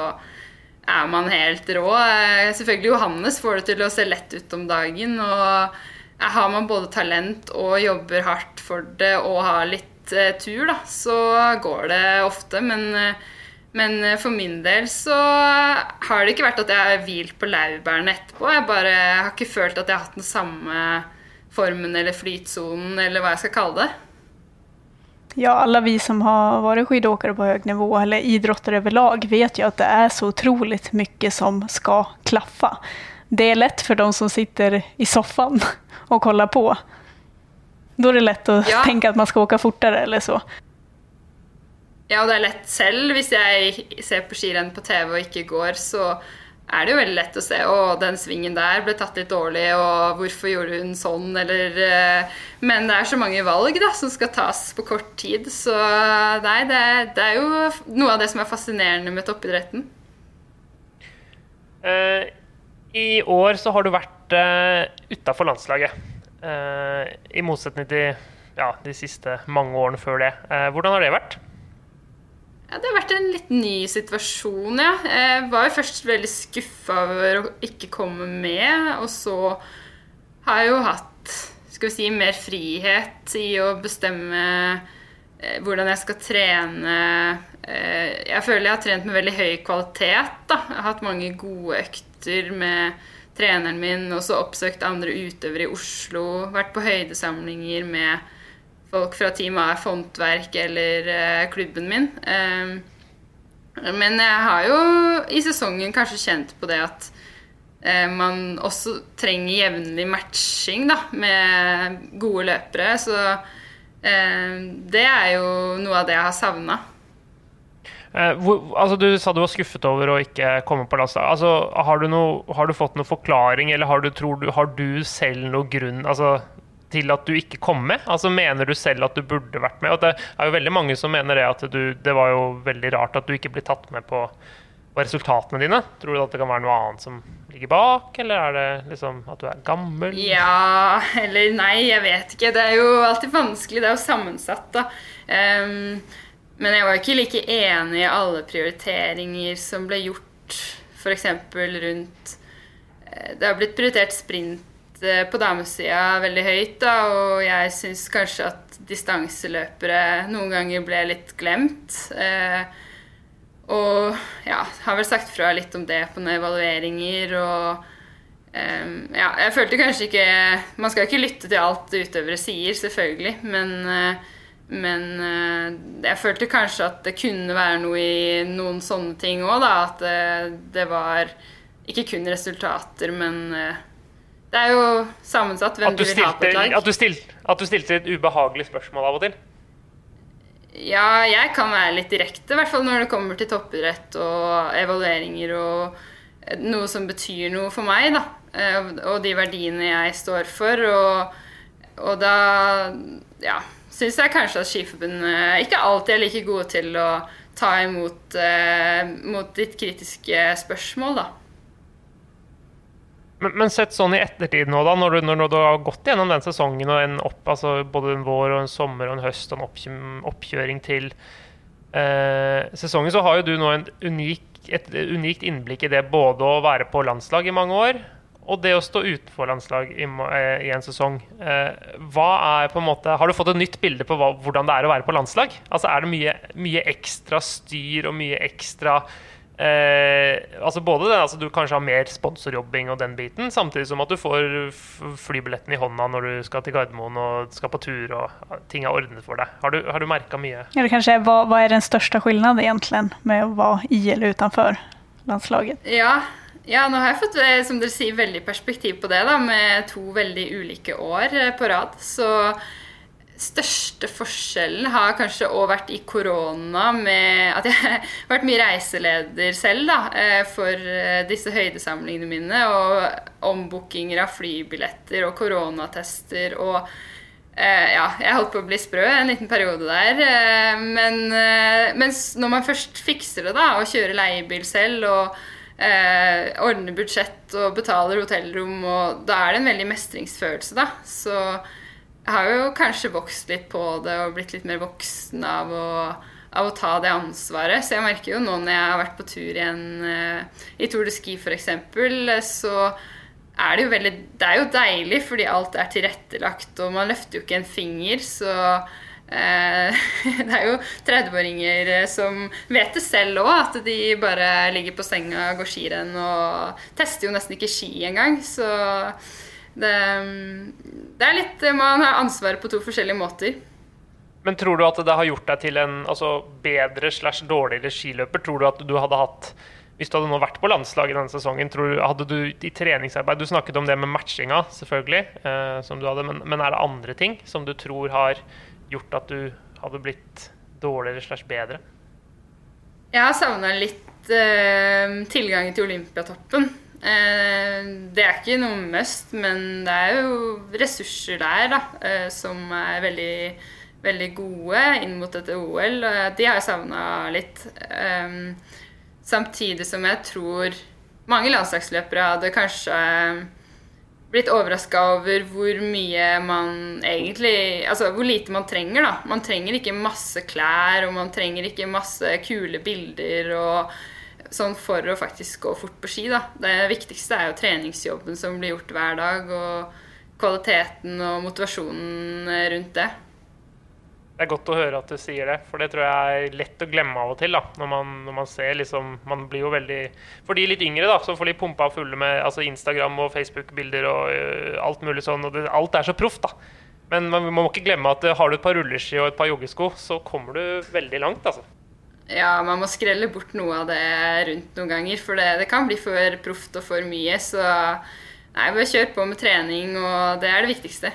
er man helt rå. Eh, Selvfølgelig Johannes får det til å se lett ut om dagen. Og har man både talent og jobber hardt for det og har litt eh, tur, da, så går det ofte. Men, eh, Men eh, for min del så har det ikke vært at jeg har hvilt på laurbærene etterpå. Jeg bare har ikke følt at jeg har hatt den samme formen eller flytsonen, eller hva jeg skal kalle det. Ja, alla vi som har varit skidåkare på hög nivå eller idrottare överlag vet ju att det är så otroligt mycket som ska klaffa. Det är lätt för de som sitter i soffan (laughs) och kollar på. Då är det lätt att Ja. tänka att man ska åka fortare eller så. Ja, det er lett selv. Hvis jeg ser på skirenn på TV og ikke går, så er det jo veldig lett å se å, den svingen der ble tatt litt dårlig, og hvorfor gjorde hun sånn, eller eh, Men det er så mange valg da, som skal tas på kort tid, så nei, det, det er jo noe av det som er fascinerende med toppidretten. Eh, I år så har du vært uh, utafor landslaget. Eh, I motsetning til ja, de siste mange årene før det. Eh, hvordan har det vært? Ja, det har vært en litt ny situasjon, ja. Jeg var jo først veldig skuffa over å ikke komme med, og så har jeg jo hatt skal vi si, mer frihet i å bestemme eh, hvordan jeg skal trene. Eh, jeg føler jeg har trent med veldig høy kvalitet. Da. Jeg har hatt mange gode økter med treneren min, og så oppsøkt andre utøvere i Oslo. Vært på høydesamlinger med folk fra teamet er Fontverk eller eh, klubben min. Eh, men jeg har jo i sesongen kanskje kjent på det at eh, man også trenger jevnlig matching da, med gode løpere. Så eh, det er jo noe av det jeg har savna. Eh, hvor, altså du sa du var skuffet over å ikke komme på landslaget. Altså, har, har du fått noen forklaring, eller har du, du, har du selv noen grunn altså, til at du ikke kom med? Altså, mener du selv at du burde vært med? Og det er jo veldig mange som mener det at du, det var jo veldig rart at du ikke ble tatt med på, på resultatene dine. Tror du at det kan være noe annet som ligger bak, eller er det liksom at du er gammel? Ja eller nei, jeg vet ikke. Det er jo alltid vanskelig. Det er jo sammensatt, da. Um, men jeg var ikke like enig i alle prioriteringer som ble gjort, f.eks. rundt eh, Det har blitt prioritert sprint på damesida veldig høyt, da, og jeg syns kanskje at distanseløpere noen ganger ble litt glemt. Eh, og ja, har vel sagt fra litt om det på noen evalueringer og eh, ja, jeg følte kanskje ikke Man skal ikke lytte til alt utøvere sier, selvfølgelig, men, eh, men eh, jeg følte kanskje at det kunne være noe i noen sånne ting òg, da. At det, det var ikke kun resultater, men eh, det er jo sammensatt hvem du, du vil ha på stilte, et lag. at, du stilte, at du stilte et ubehagelig spørsmål av og til? Ja, jeg kan være litt direkte, i hvert fall når det kommer til toppidrett og evalueringer og eh, noe som betyr noe for meg, da. Eh, Og de verdiene jeg står for. Og, og da ja, syns jeg kanskje at Skiforbundet ikke alltid er like gode til å ta imot eh, mot ditt kritiske spørsmål, da. Men, men sett sånn i ettertid nå, da, når du, når, du har gått gjennom den sesongen og en opp, altså både en vår og en sommer og en høst og en oppkjø oppkjøring til eh, sesongen, så har jo du nå unik, et unikt innblikk i det både å være på landslag i mange år og det å stå utenfor landslag i, eh, i en sesong. Eh, hva er på en måte, har du fått et nytt bilde på hva, hvordan det er å være på landslag? Altså Er det mye, mye ekstra styr og mye ekstra Eh, altså både det, altså Du kanskje har mer sponsorjobbing og den biten, samtidig som at du får flybilletten i hånda når du skal til Gardermoen og skal på tur og ting er ordnet for deg. Har du, har du merka mye? Eller kanskje, hva, hva, er den største skillnaden egentlig med å være i eller utenfor landslaget? Ja, ja, nå har jeg fått eh, som dere sier, veldig perspektiv på det, da, med to veldig ulike år eh, på rad. Så største forskjellen har kanskje òg vært i korona, med at jeg (laughs) har vært mye reiseleder selv da, eh, for eh, disse høydesamlingene mine. Og ombookinger av flybilletter og koronatester og Eh, ja, jeg holdt på å bli sprø en liten periode der. men når man først fikser det, da, og kjører leiebil selv og eh, ordner budsjett og betaler hotellrom, og da er det en veldig mestringsfølelse, da. Så jeg har jo kanskje vokst litt på det og blitt litt mer voksen av å, av å ta det ansvaret. Så jeg merker jo nå når jeg har vært på tur igjen eh, i Tour de Ski f.eks., så er det jo veldig Det er jo deilig fordi alt er tilrettelagt, og man løfter jo ikke en finger, så Eh, (laughs) det er jo 30-åringer som vet det selv òg, at de bare ligger på senga, går skirenn og tester jo nesten ikke ski engang. Så det, det er litt Man har ansvaret på to forskjellige måter. Men tror du at det har gjort deg til en altså, bedre slash dårligere skiløper? Tror du at du hadde hatt hvis du hadde nå vært på landslaget denne sesongen, tror, hadde du i treningsarbeid Du snakket om det med matchinga, selvfølgelig, eh, som du hadde, men, men, er det andre ting som du tror har gjort at du hadde blitt dårligere slash bedre? Jeg har savna litt eh, tilgangen til Olympiatoppen. Eh, det er ikke noe must, men det er jo ressurser der da, eh, som er veldig, veldig gode inn mot dette OL. Og de har jeg savna litt. Eh, Samtidig som jeg tror mange landslagsløpere hadde kanskje blitt overraska over hvor mye man egentlig Altså hvor lite man trenger, da. Man trenger ikke masse klær, og man trenger ikke masse kule bilder og sånn for å faktisk gå fort på ski, da. Det viktigste er jo treningsjobben som blir gjort hver dag, og kvaliteten og motivasjonen rundt det. Det er godt å høre at du sier det, for det tror jeg er lett å glemme av og til. da, Når man, når man ser liksom Man blir jo veldig For de litt yngre, da, som får de pumpa fulle med altså Instagram og Facebook-bilder og uh, alt mulig sånn, og det, alt er så proft. Men man, må ikke glemme at har du et par rulleski og et par joggesko, så kommer du veldig langt, altså. Ja, man må skrelle bort noe av det rundt noen ganger, for det, det kan bli for proft og for mye. Så nei, bare kjør på med trening, og det er det viktigste.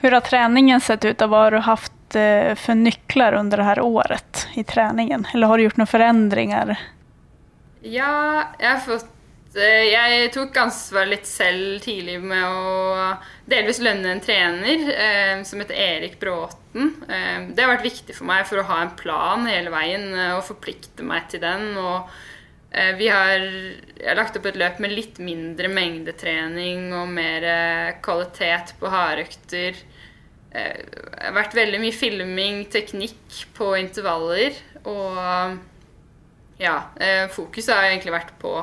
Hvordan har treningen sett ut vad har du haft for nøkler under det her året i treningen? Eller har du gjort noen forandringer? Ja, jeg har fått eh, Jeg tok ansvar litt selv tidlig med å delvis lønne en trener eh, som heter Erik Bråten. Eh, det har vært viktig for meg for å ha en plan hele veien eh, og forplikte meg til den. Og eh, vi har, har, lagt opp et løp med litt mindre mengdetrening og mer kvalitet på hardøkter. Eh, det har vært veldig mye filming, teknikk på intervaller. Og ja, eh, fokuset har egentlig vært på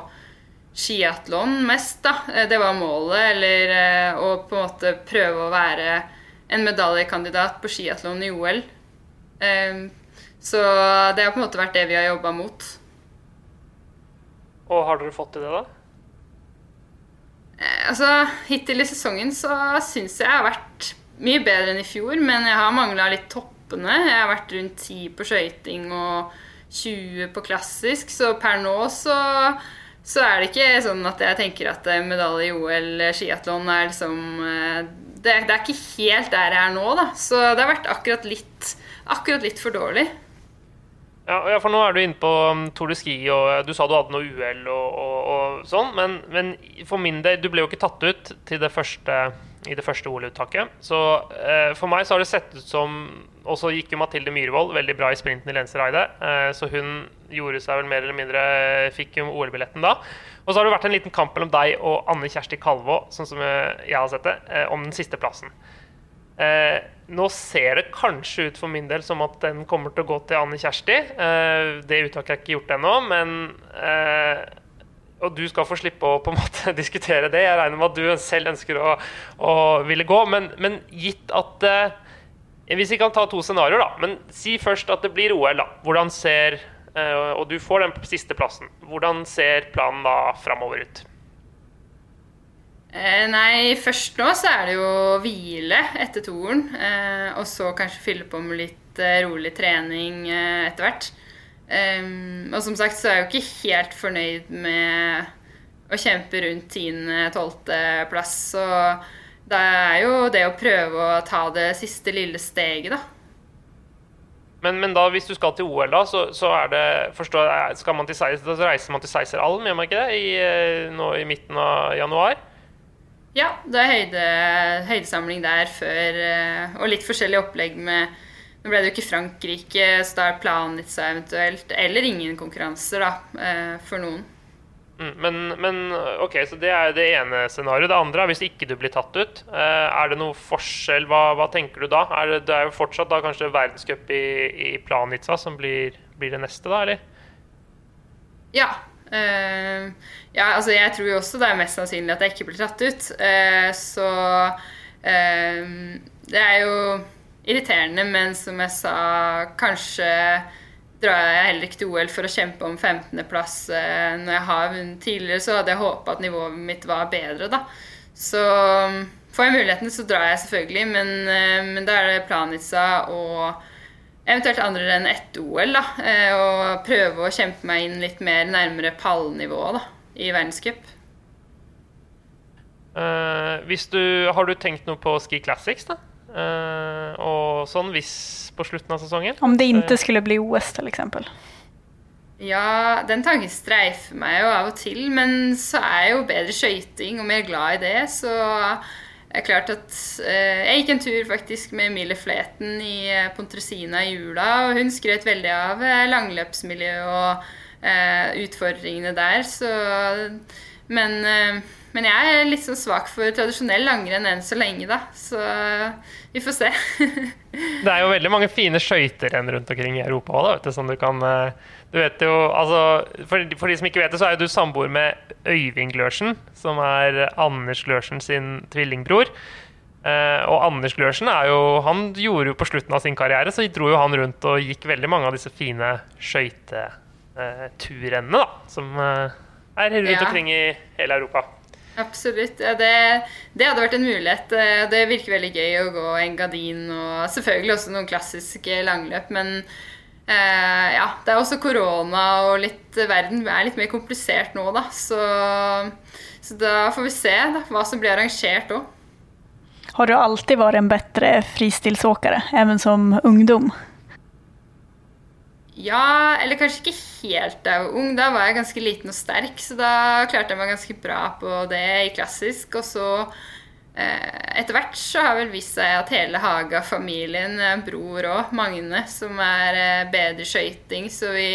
skiatlon mest, da. Eh, det var målet. Eller å på en måte prøve å være en medaljekandidat på skiatlon i OL. Så det har på en måte vært det vi har jobba mot. Og har dere fått til det, da? Altså, Hittil i sesongen så syns jeg jeg har vært mye bedre enn i fjor, men jeg har mangla litt toppene. Jeg har vært rundt 10 på skøyting og 20 på klassisk, så per nå så, så er det ikke sånn at jeg tenker at eh, medalje i OL skiatlon er liksom eh, det, det, er ikke helt der jeg er nå, da. Så det har vært akkurat litt, akkurat litt for dårlig. Ja, for nå er du inne på um, Tour de Ski, og eh, du sa du hadde noe uhell og, og, og, sånn. Men, men, for min del, du ble jo ikke tatt ut det første, i det første OL-uttaket. Så eh, for meg så har det sett ut som Og så gikk jo Mathilde Myhrvold veldig bra i sprinten i Lensereide. Eh, så hun gjorde seg vel mer eller mindre Fikk jo OL-billetten da. Og så har det vært en liten kamp mellom deg og Anne Kjersti Kalvå, sånn som jeg har sett det, eh, om den siste plassen. Eh, nå ser det kanskje ut for min del som at den kommer til å gå til Anne Kjersti. Eh, det uttaket er ikke gjort ennå, men eh, Og du skal få slippe å på en (laughs) måte diskutere det. Jeg regner med at du selv ønsker å, å ville gå. Men, men gitt at eh, Hvis vi kan ta to scenarioer, da. Men si først at det blir OL, da. Hvordan ser eh, Og du får den siste plassen. Hvordan ser planen da framover ut? Eh, nei, først nå så er det jo hvile etter toeren. Eh, og så kanskje fylle på med litt eh, rolig trening eh, etter hvert. og som sagt så er jeg jo ikke helt fornøyd med å kjempe rundt 10.-12.-plass. Så det er jo det å prøve å ta det siste lille steget, da. Men, men, da, hvis du skal til OL, da, så, så er det forstår, skal man til, da reiser man til Seiseralm, gjør man ikke det? I, eh, nå i midten av januar? Ja, det er høyde, høydesamling der før, eh, og litt forskjellig opplegg med Nå ble det jo ikke Frankrike, så da er planen litt så eventuelt, eller ingen konkurranser, da, eh, for noen. Mm, men, men, ok, så det er det ene scenarioet. Det andre er hvis ikke du blir tatt ut. Eh, er det noe forskjell? Hva, hva tenker du da? Er det, det, er jo fortsatt da kanskje verdenscup i, i Planica som blir, blir, det neste, da, eller? Ja, Uh, ja, altså jeg tror jo også det er mest sannsynlig at jeg ikke blir tatt ut. Uh, så uh, det er jo irriterende, men som jeg sa, kanskje drar jeg heller ikke til OL for å kjempe om 15.-plass. Eh, når jeg har vunnet tidligere, så hadde jeg håpa at nivået mitt var bedre, da. Så um, får jeg muligheten, så drar jeg selvfølgelig, men, eh, men da er det Planica og eventuelt andre enn ett OL, da. Eh, og prøve å kjempe meg inn litt mer nærmere pallnivået da, i verdenscup. Uh, du, har du tenkt noe på Ski Classics, da? Uh, og sånn hvis på slutten av sesongen? Om det ikke skulle bli OS, f.eks. Ja, den tanken streifer meg jo av og til, men så er jeg jo bedre skøyting og mer glad i det, så det er klart at eh, Jeg gikk en tur faktisk med Emilie Fleten i Pontresina i jula, og hun skrøt veldig av langløpsmiljøet og utfordringene der, så Men men jeg er litt sånn svak for tradisjonell langrenn enn så lenge, da. Så vi får se. (laughs) det er jo veldig mange fine skøyterenn rundt omkring i Europa òg, vet du. Som du kan eh, Du vet jo Altså, for, for, de som ikke vet det, så er jo du samboer med Øyvind Glørsen, som er Anders Glørsen sin tvillingbror. Uh, og Anders Glørsen er jo, han gjorde jo på slutten av sin karriere så dro jo han rundt og gikk veldig mange av disse fine skøyteturrennene, uh, da. Som uh, er rundt ja. omkring i hele Europa. Absolutt. Ja, det, det, hadde vært en mulighet. Eh, det virker veldig gøy å gå en gardin og selvfølgelig også noen klassiske langløp. Men eh, ja, det er også korona og litt Verden er litt mer komplisert nå, da. Så, så da får vi se da, hva som blir arrangert òg. Har du alltid vært en bedre fristilsåkere, even som ungdom? Ja, eller kanskje ikke helt da jeg var ung. Da var jeg ganske liten og sterk, så da klarte jeg meg ganske bra på det i klassisk. Og så eh, etter hvert så har vel vist seg at hele Haga-familien, bror og Magne, som er eh, bedre skøyting, så vi,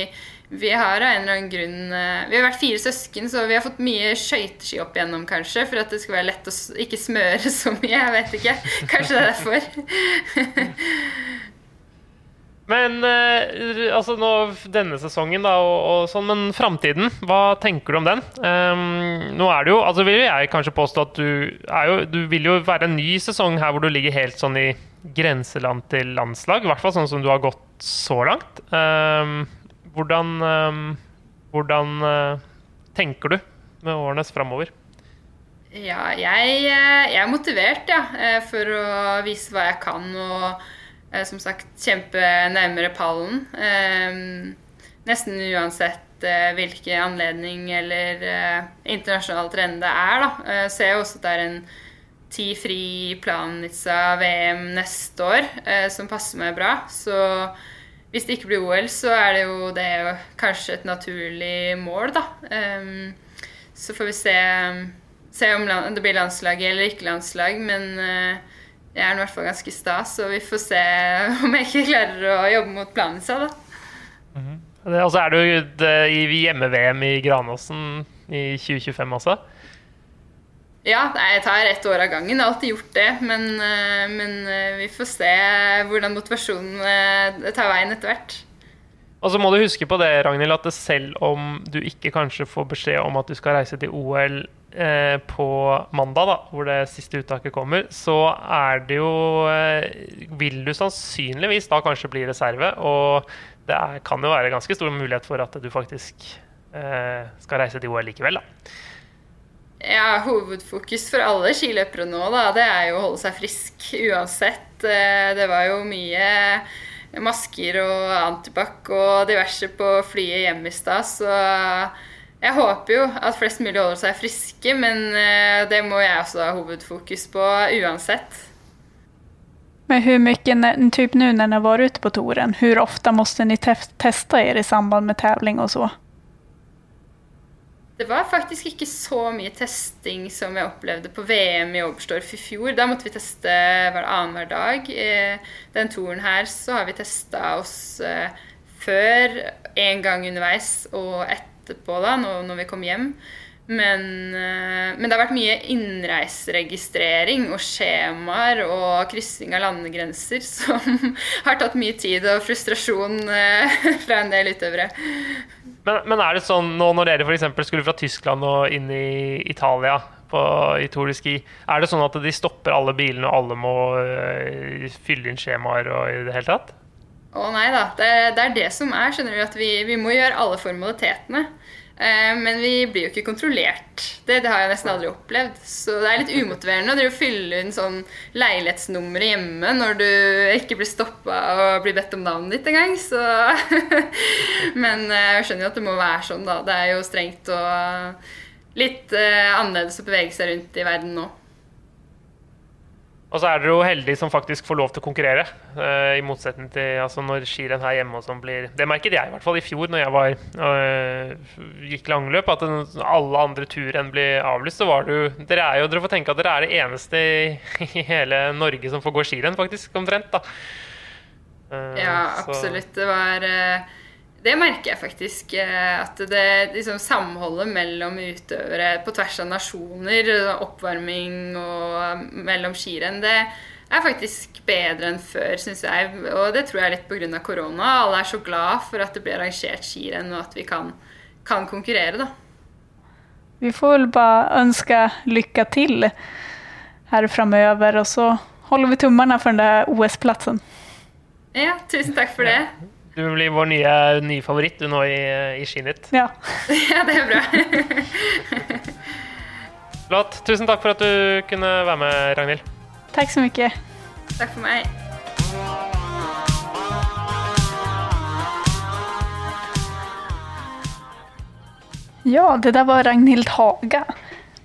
vi har av en eller annen grunn eh, Vi har vært fire søsken, så vi har fått mye skøyteski opp igjennom, kanskje. For at det skal være lett å ikke smøre så mye. Jeg vet ikke. Kanskje det er derfor. (laughs) Men eh, altså nå, denne sesongen, da, og, og sånn, men framtiden, hva tenker du om den? Um, nå er det jo, altså vil jeg kanskje påstå at du er jo Du vil jo være en ny sesong her hvor du ligger helt sånn i grenseland til landslag. I hvert fall sånn som du har gått så langt. Um, hvordan um, hvordan uh, tenker du med årene framover? Ja, jeg, eh, jeg, er motivert, ja, eh, for å vise hva jeg kan. og som sagt kjempe nærmere pallen. Eh, nesten uansett eh, hvilken anledning eller internasjonal trend det er. Da. ser jeg også at det er en ti fri Planica-VM neste år som passer meg bra. Så hvis det ikke blir OL, så er det jo det kanskje et naturlig mål, da. så får vi se, se om det blir landslag eller ikke landslag, men jeg er i hvert fall ganske stas, så vi får se (laughs) om jeg ikke klarer å jobbe mot planen da. Mm -hmm. Og så er du i hjemme-VM i Granåsen i 2025 også? Ja, jeg tar ett år av gangen. Jeg har alltid gjort det. Men, eh, men eh, vi får se hvordan motivasjonen eh, tar veien etter hvert. Og så må du huske på det, Ragnhild, at selv om du ikke kanskje får beskjed om at du skal reise til OL eh, på mandag, da, hvor det siste uttaket kommer, så er det jo eh, Vil du sannsynligvis da kanskje bli reserve. Og det er, kan jo være ganske stor mulighet for at du faktisk eh, skal reise til OL likevel, da. Ja, hovedfokus for alle skiløpere nå, da, det er jo å holde seg frisk uansett. Eh, det var jo mye masker og antibac og diverse på flyet hjem i stad, så jeg håper jo at flest mulig holder seg friske, men eh, det må jeg også ha hovedfokus på uansett. Men hvor mye, typ nu när ni har vært ute på touren, hvor ofte måtte ni teste er i samband med tävling og så? Det var faktisk ikke så mye testing som jeg opplevde på VM i Oberstdorf i fjor. Da måtte vi teste hver annenhver dag. Eh, den turen her så har vi testa oss eh, før, en gang underveis og etter etterpå, da, når, vi kom hjem. Men, eh, men, det har vært mye innreiseregistrering og skjemaer og kryssing av landegrenser (laughs) som har tatt mye tid og frustrasjon eh, fra en del utøvere. Men, men er det sånn nå når dere f.eks. skulle fra Tyskland og inn i Italia på, i Tour de Ski. Er det sånn at de stopper alle bilene, og alle må øh, fylle inn skjemaer og i det hele tatt? Å nei da. Det det er det som er. skjønner du, at Vi, vi må gjøre alle formalitetene. Eh, men vi blir jo ikke kontrollert. Det, det, har jeg nesten aldri opplevd. Så det er litt umotiverende å fylle inn sånn leilighetsnummeret hjemme når du ikke blir stoppa og blir bedt om navnet ditt engang. Så (laughs) Men eh, jeg skjønner jo at det må være sånn, da. Det er jo strengt og litt eh, annerledes å bevege seg rundt i verden nå. Og så er dere jo heldige som faktisk får lov til å konkurrere. Uh, I motsetning til altså, når skirenn her hjemme og sånn blir Det merket jeg i hvert fall i fjor når jeg var, uh, gikk langløp. At alle andre turrenn blir avlyst. Så var du Dere er jo, dere får tenke at dere er det eneste i, i hele Norge som får gå skirenn, faktisk. Omtrent. da. Uh, ja, absolutt. Så. Det var det merker jeg faktisk. Eh, at det liksom, samholdet mellom utøvere på tvers av nasjoner, oppvarming og mellom skirenn, det er faktisk bedre enn før, syns jeg. Og det tror jeg er litt pga. korona. Alle er så glad for at det blir arrangert skirenn, og at vi kan, kan konkurrere, da. Vi får vel bare ønske lykke til her framover, og så holder vi tumlene for den der OS-plassen. Ja, tusen takk for det. Du blir vår nye, nye favoritt du nå i, i Skinytt. Ja. (laughs) ja, det er bra. (laughs) Flott. Tusen takk for at du kunne være med, Ragnhild. Takk så mye. Takk for meg. Ja, det der var Ragnhild Haga.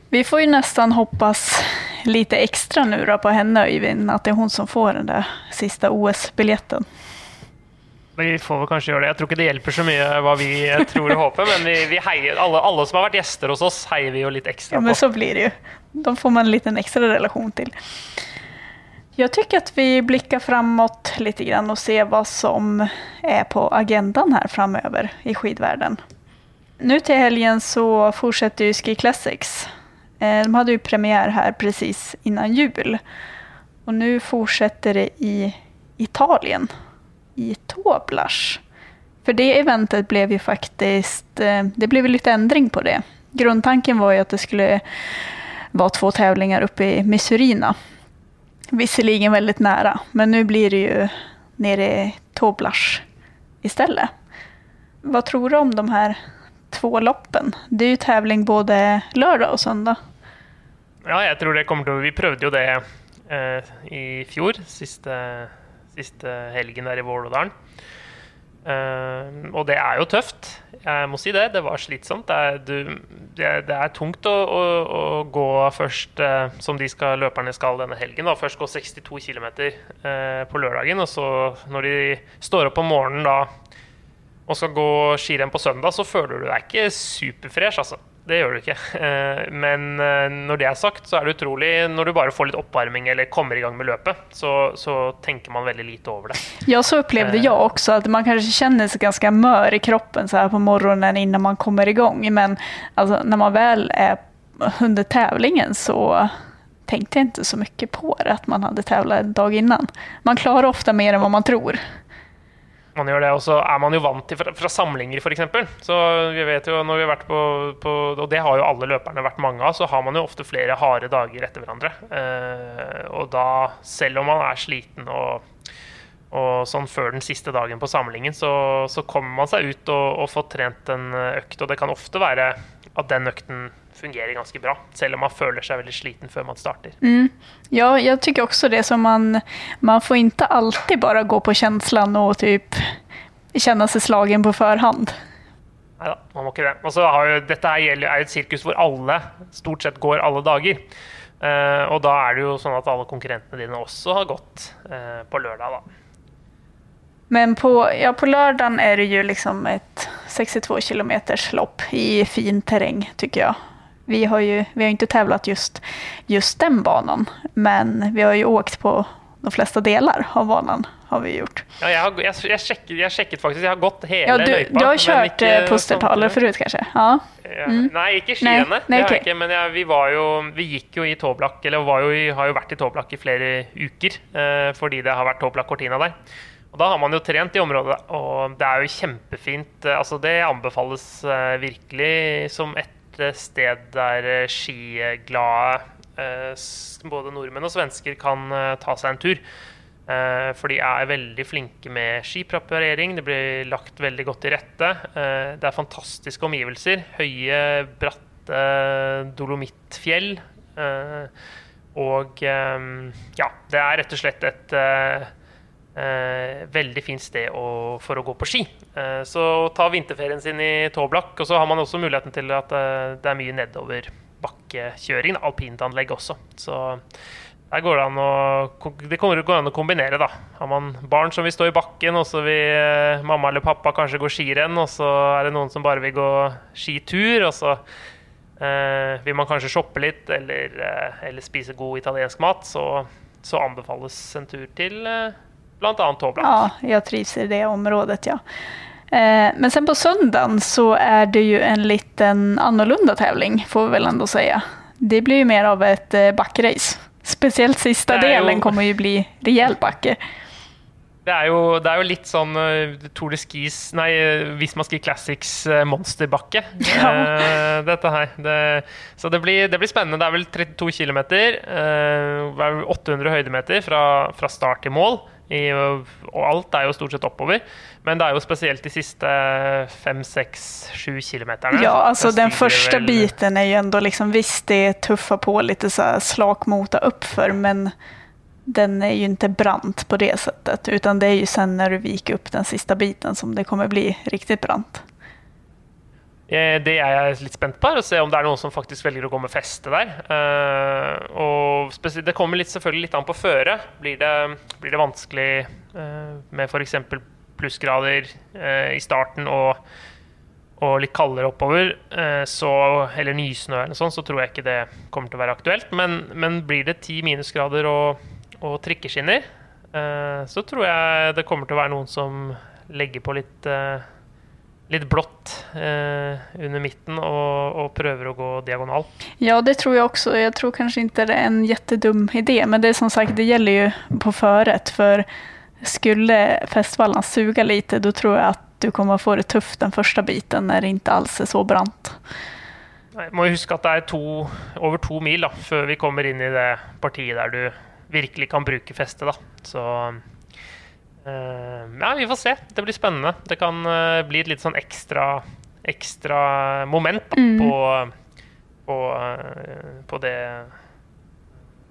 Vi får ju nästan hoppas lite extra nu på henne, Øyvind, at det er hun som får den der siste OS-biljetten. Vi får vel kanskje gjøre det. Jeg tror ikke det hjelper så mye hva vi tror og håper, men vi, vi heier, alle, alle, som har vært gjester hos oss, heier vi jo litt ekstra på. Ja, men så blir det jo. Da får man en liten ekstra relasjon til. Jeg syns at vi blikker framover litt og ser hva som er på agendaen her framover i skiverdenen. Nå til helgen så fortsetter jo Ski Classics. Eh, de hadde jo premiere her precis innan jul. Og nå fortsetter det i Italien i Toblach. For det eventet blev ju faktiskt, eh, det blev lite ändring på det. Grundtanken var ju att det skulle vara två tävlingar uppe i Missourina. Visserligen väldigt nära, men nu blir det ju nere i Toblach istället. Vad tror du om de här två loppen? Det är ju tävling både lördag og søndag. Ja, jeg tror det kommer til Vi prøvde jo det eh, i fjor, siste siste helgen der i Vålådalen. Uh, og det er jo tøft. Jeg må si det. Det var slitsomt. Det er, du, det, det er tungt å, å, å, gå først, uh, som de skal, løperne skal denne helgen. Da. Først gå 62 km uh, på lørdagen, og så når de står opp om morgenen da og skal gå skirenn på søndag, så føler du deg ikke superfresh, altså det gjør du ikke. Eh, men eh, når det er sagt, så er det utrolig Når du bare får litt oppvarming eller kommer i gang med løpet, så, så tenker man veldig lite over det. Ja, så opplevde jeg også at man kanskje kjenner seg ganske mør i kroppen så her på morgenen innan man kommer i gang. Men altså, når man vel er under tävlingen så tenkte jeg ikke så mye på det, at man hadde tävlat en dag innan. Man klarer ofte mer enn hva man tror man gjør det. Og så er man jo vant til fra, fra samlinger, f.eks. Så vi vet jo når vi har vært på, på, Og det har jo alle løperne vært mange av, så har man jo ofte flere harde dager etter hverandre. Eh, og da, selv om man er sliten og, og sånn før den siste dagen på samlingen, så, så kommer man seg ut og, og får trent en økt. Og det kan ofte være at den økten fungerer ganske bra, selv om man føler seg veldig sliten før man starter. Mm. Ja, jeg syns også det som man Man får ikke alltid bare gå på følelsen og typ kjenne seg slagen på forhånd. Nei da, man må ikke det. Og så dette er jo et sirkus hvor alle stort sett går alle dager. Uh, og da er det jo sånn at alle konkurrentene dine også har gått uh, på lørdag, da. Men på, ja, på lørdag er det jo liksom et 62 km lopp i fint terreng, syns jeg. Vi har ju vi har inte tävlat just, just den banan, men vi har ju åkt på de fleste deler av banen. har vi gjort. Ja, jeg, har, jeg, jeg, sjekket, jeg, sjekket, faktisk, jeg har gått hele ja, du, løypa. Du har kjørt eh, pustertaler forut, kanskje? Ja. Mm. Nei, ikke skiene. Nei, nei, okay. ikke, men vi, jo, vi, gikk jo i Toblak, eller jo, har jo vært i Toblak i flere uker eh, fordi det har vært Toblak Cortina der. Og Da har man jo trent i området, og det er jo kjempefint. Eh, altså Det anbefales eh, virkelig som et eh, sted der eh, skiglade eh, både nordmenn og svensker kan eh, ta seg en tur. Eh, For de er veldig flinke med skipreparering. Det blir lagt veldig godt til rette. Eh, Det er fantastiske omgivelser. Høye, bratte dolomittfjell. Eh, Og eh, ja, det er rett og slett et eh, veldig fint sted å, for å gå på ski. Eh, så ta vinterferien sin i Toblak. Og så har man også muligheten til at eh, det er mye nedoverbakkekjøring. Alpintanlegg også. Så der går det an å, det går an å kombinere, da. Har man barn som vil stå i bakken, og så vil eh, mamma eller pappa kanskje gå skirenn, og så er det noen som bare vil gå skitur, og så eh, vil man kanskje shoppe litt eller, eh, eller spise god italiensk mat, så, så anbefales en tur til eh, bl.a. Toblak. Ja, jag trivs i det området, ja. Eh, Men sen på söndagen så är det ju en liten annorlunda tävling, får vi väl ändå säga. Det blir ju mer av ett eh, backrace. siste sista Det är delen kommer ju bli rejält backe. Det er, jo, det er jo litt sånn eh, Tour de Skis Nei, eh, Visma Ski Classics eh, monsterbakke. Ja. eh, dette her. Det, så det blir, det blir spennende. Det er vel 32 km. Uh, 800 høydemeter fra, fra start til mål. I, og alt er jo stort sett oppover. Men det er jo spesielt de siste fem, seks, sju kilometerne. Ja, altså den første vel- biten er jo ändå liksom, visst det tuffar på litt slakmota oppfør men den er jo ikke brant på det settet. utan det er jo sen når du viker opp den siste biten som det kommer bli riktig brant. Eh, Det er jeg litt spent på, er å se om det er noen som faktisk velger å gå med feste der. Uh, og Det kommer litt, selvfølgelig litt an på føret. Blir blir det vanskelig uh, med f.eks. plussgrader uh, i starten og, og litt kaldere oppover, uh, så, eller nysnø eller sånt, så tror jeg ikke det kommer til å være aktuelt. Men, men blir det ti minusgrader og, og trikkeskinner, så tror jeg det kommer til å være noen som legger på litt litt blått eh, under midten og, og, prøver å gå diagonal. Ja, det tror jeg også. Jeg tror kanskje ikke det er en kjempedum idé, men det är som sagt, det gjelder jo på forrett. For skulle festivalen suge litt, da tror jeg at du kommer få det tøft den første biten når det ikke alls er så brant. Jeg må huske at det er to, over to mil da, før vi kommer inn i det partiet der du virkelig kan bruke festet. Da. Så ja, vi får se. Det blir spennende. Det kan eh, bli et litt sånn ekstra, ekstra moment da, på, på, eh, på det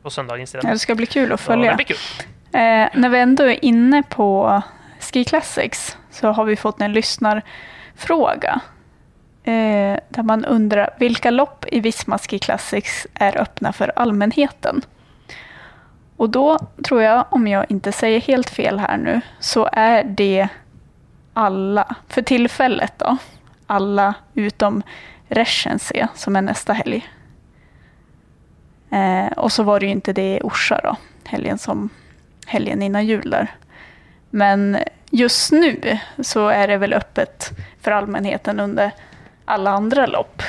på søndagens Ja, det skal bli kul å følge. det blir kul. Eh, når vi enda er inne på Ski Classics så har vi fått en lyssnarfråga. Eh, der man undrer hvilke lopp i Visma Ski Classics er öppna for allmänheten? Och då tror jag, om jag inte säger helt fel här nu, så är det alla, för tillfället då, alla utom Reschensee som är nästa helg. Eh, och så var det ju inte det i Orsa då, helgen som helgen innan jul där. Men just nu så är det väl öppet för allmänheten under alla andra lopp.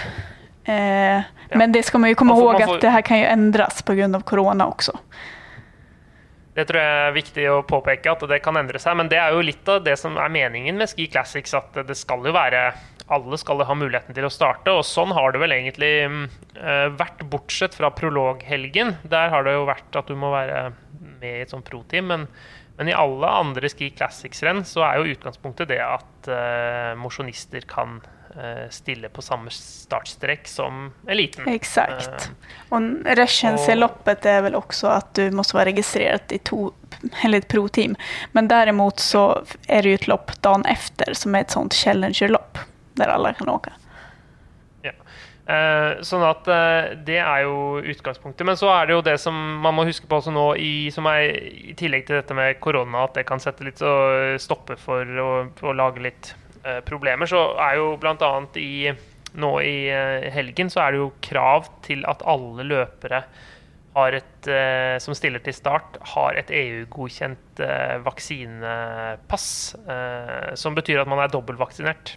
Eh, Men det ska man ju komma får- ihåg får- att det här kan ju ändras på grund av corona också. Det tror jeg er viktig å påpeke, at det kan endre seg. Men det er jo litt av det som er meningen med Ski Classics, at det skal jo være Alle skal ha muligheten til å starte, og sånn har det vel egentlig mm, eh, vært, bortsett fra prologhelgen. Der har det jo vært at du må være med i et sånt pro-team, men, men i alle andre Ski Classics-renn så er jo utgangspunktet det at uh, mosjonister kan stille på samme startstrekk som eliten. Exakt. og Och Reschensee-loppet er vel også at du må være registrert i to, eller et pro-team. Men derimot så er det jo et lopp dagen efter som er et sånt challenger-lopp der alle kan åke. Ja. Eh, sånn at eh, det er jo utgangspunktet. Men så er det jo det som man må huske på også nå, i, som er i tillegg til dette med korona, at det kan sette litt og stoppe for å, å lage litt eh, problemer, så er jo bl.a. i nå i eh, helgen så er det jo krav til at alle løpere et, eh, som stiller til start, har et EU-godkjent vaksinepass. Som betyr at man er dobbeltvaksinert.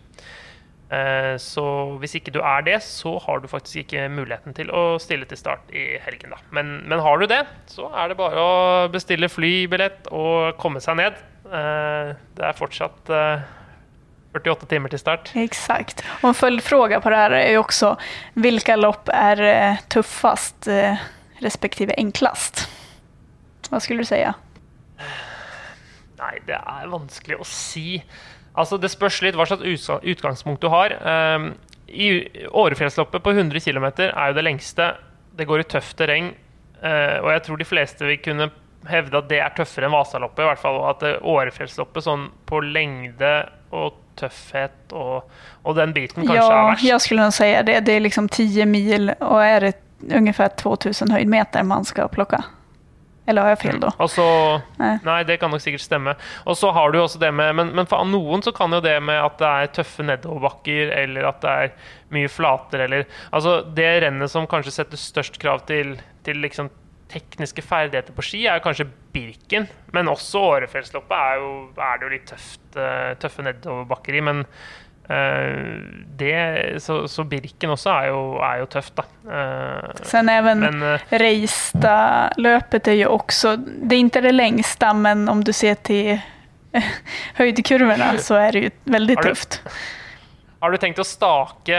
Så hvis ikke du er det, så har du faktisk ikke muligheten til å stille til start i helgen. Da. Men, men har du det, så er det bare å bestille flybillett og komme seg ned. Det er fortsatt 48 timer til start. Exakt. Och en följdfråga på det här är ju också vilka lopp är eh, tuffast eh, respektive enklast? Vad skulle du säga? Nei, det er vanskelig å si. Altså, Det spørs litt hva slags utgangspunkt du har. Um, i Årefjellsloppet på 100 km er jo det lengste. Det går i tøft terreng. Uh, og jeg tror de fleste vil kunne hevde at det er tøffere enn Vasaloppet. i hvert fall, og At Årefjellsloppet sånn på lengde og tøffhet og, og den biten kanskje er Ja, jeg jag skulle nog säga det. Det är liksom 10 mil och är det ungefär 2000 höjdmeter man ska plocka? Eller har jeg feil, da? Og så, Nei. nei, det kan nok sikkert stemme. Og så har du også det med Men, men for noen så kan jo det med at det er tøffe nedoverbakker, eller at det er mye flater, eller Altså, det rennet som kanskje setter størst krav til, til liksom tekniske ferdigheter på ski, er jo kanskje Birken. Men også Årefjellsloppet er, jo, er det jo litt tøft, eh, tøffe nedoverbakker i. Men Uh, det Så, så Birken også er jo, er jo tøft, da. Uh, Sen även eh, Reista løpet er jo også, det er ikke det lengste, men om du ser til (laughs) høydekurvene, så er det jo veldig tufft. Har du tenkt å stake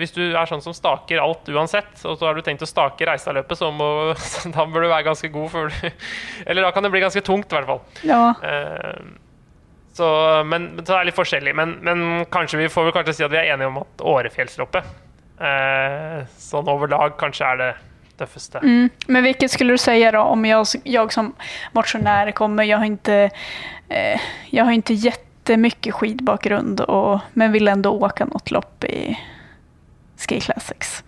Hvis du er sånn som staker alt uansett, og så har du tenkt å stake reiseløpet, så, må, så (laughs) da bør du være ganske god før du (laughs) Eller da kan det bli ganske tungt, i hvert fall. Ja, Eh, så, men, så det er litt forskjellig. Men, men kanskje vi får vel kanskje si at vi er enige om at Årefjellsloppet eh, sånn over lag kanskje er det tøffeste. mm. Men hvilket skulle du si da om jag, jag som motionär kommer, jag har inte, eh, jag har inte jättemycket skidbakgrund och, men vill ändå åka något lopp i Ski Classics.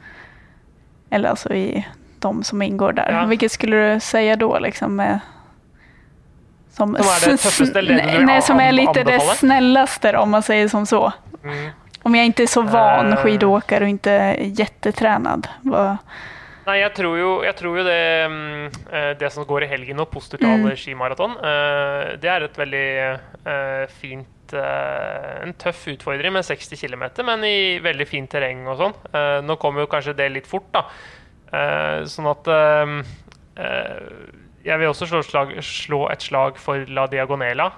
Eller alltså i de som ingår där. Ja. Vilket skulle du säga då liksom med som, Som är det tuffaste ledet nej, nej, som är lite det snällaste om man säger som så. Mm. Om jag inte är så van Eh. skidåkare och inte jättetränad. Vad, Nei, jeg tror jo, jeg tror jo det, mm, eh, det som går i helgen nå, Postutale Mm. skimaraton, eh, det er et veldig eh, fint En tøff utfordring med 60 km, men i veldig fint terreng og sånn. Nå kommer jo kanskje det litt fort, da. Sånn at Jeg vil også slå, slag, slå et slag for La Diagonela.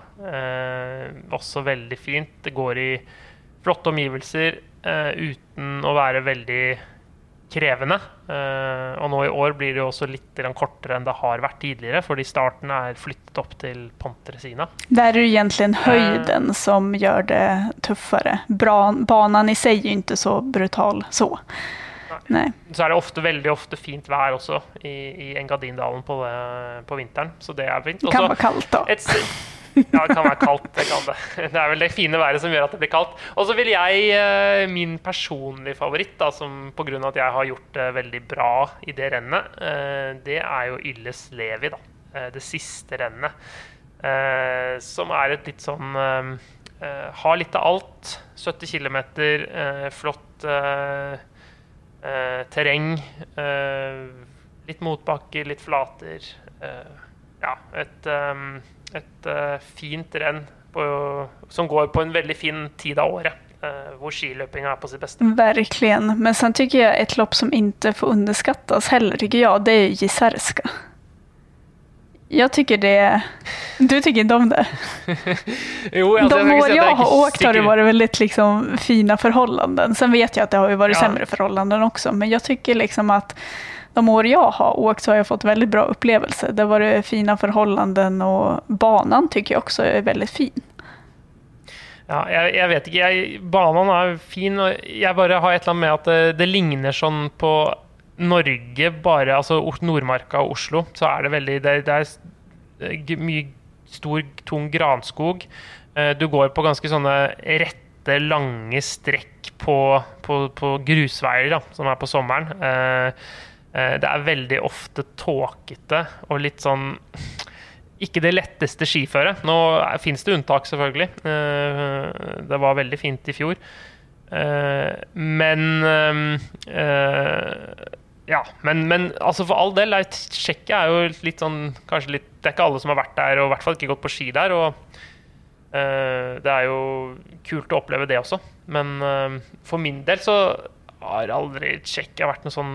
Også veldig fint. Det går i flotte omgivelser uten å være veldig krevende. Eh, og nå i år blir det jo også litt kortere enn det har vært tidligere, fordi starten er flyttet opp til Pontresina. Det er jo egentlig høyden som gjør det tøffere. Banen i seg er jo ikke så brutal så. Nei. Så er det ofte, veldig ofte fint vær også i, i Engadindalen på, det, på vinteren, så det er fint. Det kan være kaldt, da. et, ja, det kan være kaldt. Det, kan det. (laughs) det er vel det fine været som gjør at det blir kaldt. Og så vil jeg, eh, min personlige favoritt, da, som pga. at jeg har gjort det veldig bra i det rennet, eh, det er jo Ylles Levi, da. Eh, Det siste rennet. Eh, Som er et litt sånn eh, eh, Har litt av alt. 70 km, flott eh, eh, terreng. eh, litt motbakke, litt flater. eh, ja, et, eh, et eh, fint renn på, som går på en veldig fin tid av året. eh, hvor skiløpinga er på sitt beste. Verkligen. Men sen tycker jag ett lopp som inte får underskattas heller, tycker jag, det är Jizerska. Jag tycker det... Du tycker inte om det? (laughs) Jo, altså, De årene jeg år jag er har åkt har det vært varit väldigt liksom fina förhållanden. Sen vet jag att det har ju varit Ja. sämre förhållanden också, men jag tycker liksom att de år jag har åkt så har jag fått väldigt bra upplevelser. Det har varit fina förhållanden och banan tycker jag också är väldigt fin. Ja, jeg, jeg vet ikke. Jeg, banen er fin. og Jeg bare har et eller annet med at det, det ligner sånn på Norge, bare altså Nordmarka og Oslo, så er det veldig Det, det er mye stor, tung granskog. Eh, Du går på ganske sånne rette, lange strekk på, på, på grusveier, da, som er på sommeren. Eh, Det er veldig ofte tåkete og litt sånn ikke det letteste skiføret. Nå fins det unntak, selvfølgelig. Eh, Det var veldig fint i fjor. Eh, Men Ja, men, men altså for all del, Tsjekkia er jo litt sånn kanskje litt, Det er ikke alle som har vært der, og i hvert fall ikke gått på ski der. og Det er jo kult å oppleve det også. Men for min del så har aldri Tsjekkia vært noe sånn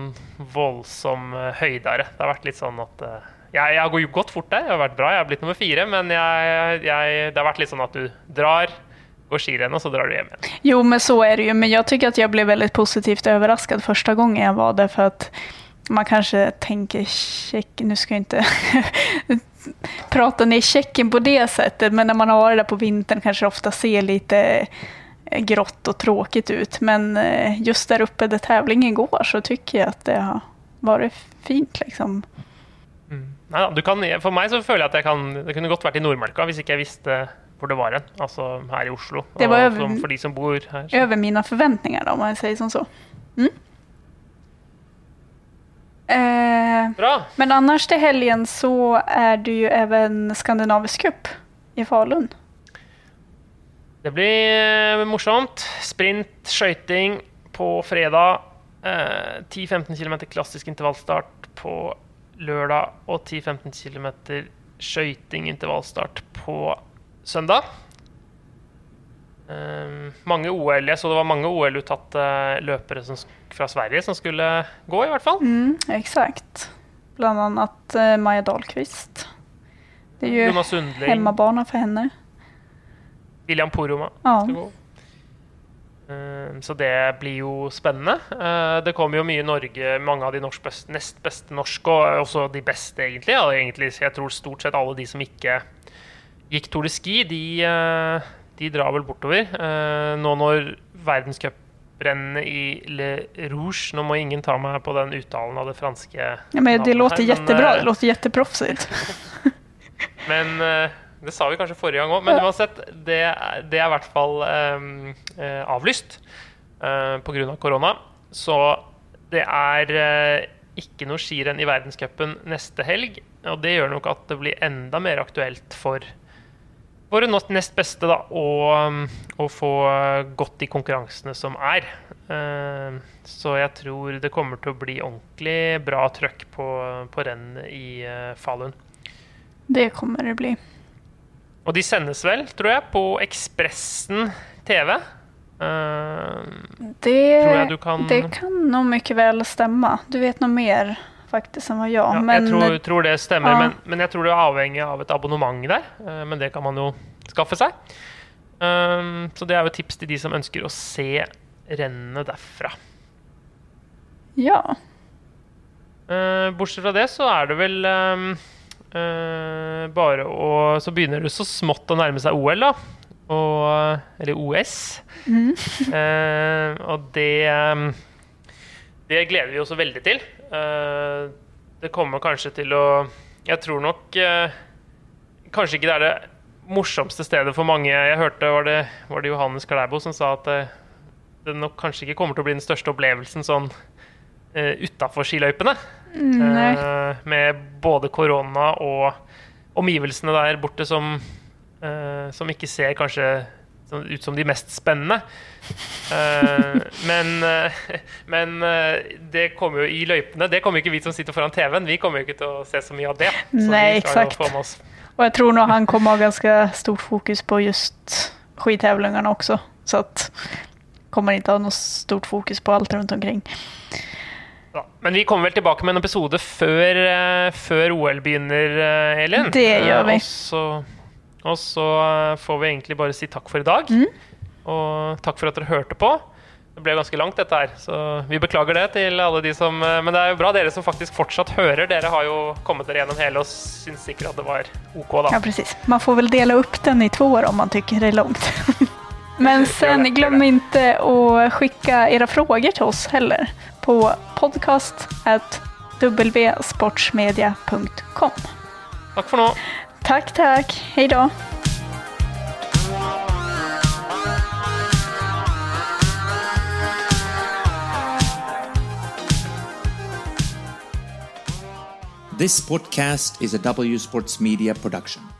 voldsom eh, høydare. Det har vært litt sånn at eh, jeg, jeg har gått fort der, jeg har vært bra, jeg har blitt nummer fire, men jeg, jeg, det har vært litt sånn at du drar, går skirenn, og så drar du hjem igjen. Jo, men så er det jo. Men jeg syns at jeg ble veldig positivt overrasket første gang jeg var der. for at man kanskje tenker check, nu skal jeg ikke (laughs) prate ned checken på det settet, men når man har vært der på vintern kanskje ofte ser lite eh, grått och tråkigt ut. Men eh, just där uppe där tävlingen går så tycker jag att det har varit fint liksom. Mm. da, du kan, for meg så føler jeg at jeg kan, det kunne godt vært i Nordmarka hvis ikke jeg visste hvor det var hen. Altså her i Oslo. Det var over- for de som bor her. så- Över mina förväntningar då, om man säger som så. Mm. Eh, Bra! Men annars till helgen så är det ju även Skandinavisk cup i Falun. Det blir eh, morsomt. Sprint, skøyting på fredag. Eh, 10-15 km klassisk intervallstart på lørdag. Og 10-15 km skøyting intervallstart på søndag. Eh, mange OL, Jeg så det var mange OL-uttatte løpere som, fra Sverige som skulle gå, i hvert fall. Mm, exakt. Bland annat eh, Maja Dahlqvist. Det er jo hemmabarna for henne. William Poroma Ja. skal gå. Eh, Så det blir jo spennende. Eh, Det kommer jo mye Norge, mange av de best, nest beste norske, og også de beste, egentlig. Ja, egentlig. Jeg tror stort sett alle de som ikke gikk Tour de Ski, de, eh, de drar vel bortover. Eh, Nå når verdenscuprennet i Le Rouge Nå må ingen ta meg på den uttalen av det franske Ja, men det låter her, men, jättebra, eh, det låter jätteproffsigt. (laughs) Men eh, det sa vi kanskje forrige gang òg. Men uansett, det, det er i hvert fall um, eh, avlyst uh, pga. korona. Så det er uh, ikke noe skirenn i verdenscupen neste helg. Og det gjør nok at det blir enda mer aktuelt for våre nest beste da, å, um, å få godt de konkurransene som er. Uh, så jeg tror det kommer til å bli ordentlig bra trøkk på, på rennet i uh, Falun. Det kommer det bli. Og de sendes vel, tror jeg, på Ekspressen TV. Uh, Det, Tror jag du kan- det kan nog mycket väl stämma. Du vet nog mer faktiskt än vad jag. ja, men tror, tror det stemmer, Ja. men, men jeg tror det er avhengig av et abonnement der. Uh, men det kan man jo skaffe seg. Eh, så det er jo et tips til de som ønsker å se rennet derfra. ja. Eh, bortsett fra det så er det vel eh, eh, bare å Så begynner det så smått å nærme seg OL, da. Og, eller OS. (laughs) Eh, og det um, Det gleder vi oss veldig til. Uh, det kommer kanskje til å Jeg tror nok eh, Kanskje ikke det er det morsomste stedet for mange. Jeg hørte var det, var det Johannes Klæbo som sa at eh, det nok kanskje ikke kommer til å bli den største opplevelsen sånn uh, utafor skiløypene. Eh, med både korona og omgivelsene der borte som, uh, som ikke ser kanskje ut som de mest spennende. Eh, men eh, men eh, det kommer jo i løypene. Det kommer jo ikke vi som sitter foran TV-en. Vi kommer jo ikke til å se så mye av det. Nei, exakt. Och jag tror nå han kommer ha ganske stort fokus på just skidtävlingarna också. Så att kommer inte ha noe stort fokus på alt rundt omkring. Men vi kommer vel tilbake med en episode før, eh, før OL begynner, eh, Elin. Det gjør vi. Eh, og så, og så får vi egentlig bare si takk for i dag. Mm. Og takk for at dere hørte på. Det ble ganske langt, dette her, så vi beklager det til alle de som Men det er jo bra dere som faktisk fortsatt hører. Dere har jo kommet dere gjennom hele og syns sikkert at det var OK, da. Ja, precis. Man får vel dele opp den i två år om man tycker det er långt. (laughs) Men sen glöm inte att skicka era frågor till oss heller på podcast www.sportsmedia.com. Takk for nå. Tack, tack. Hej då. This podcast is a W Sports Media production.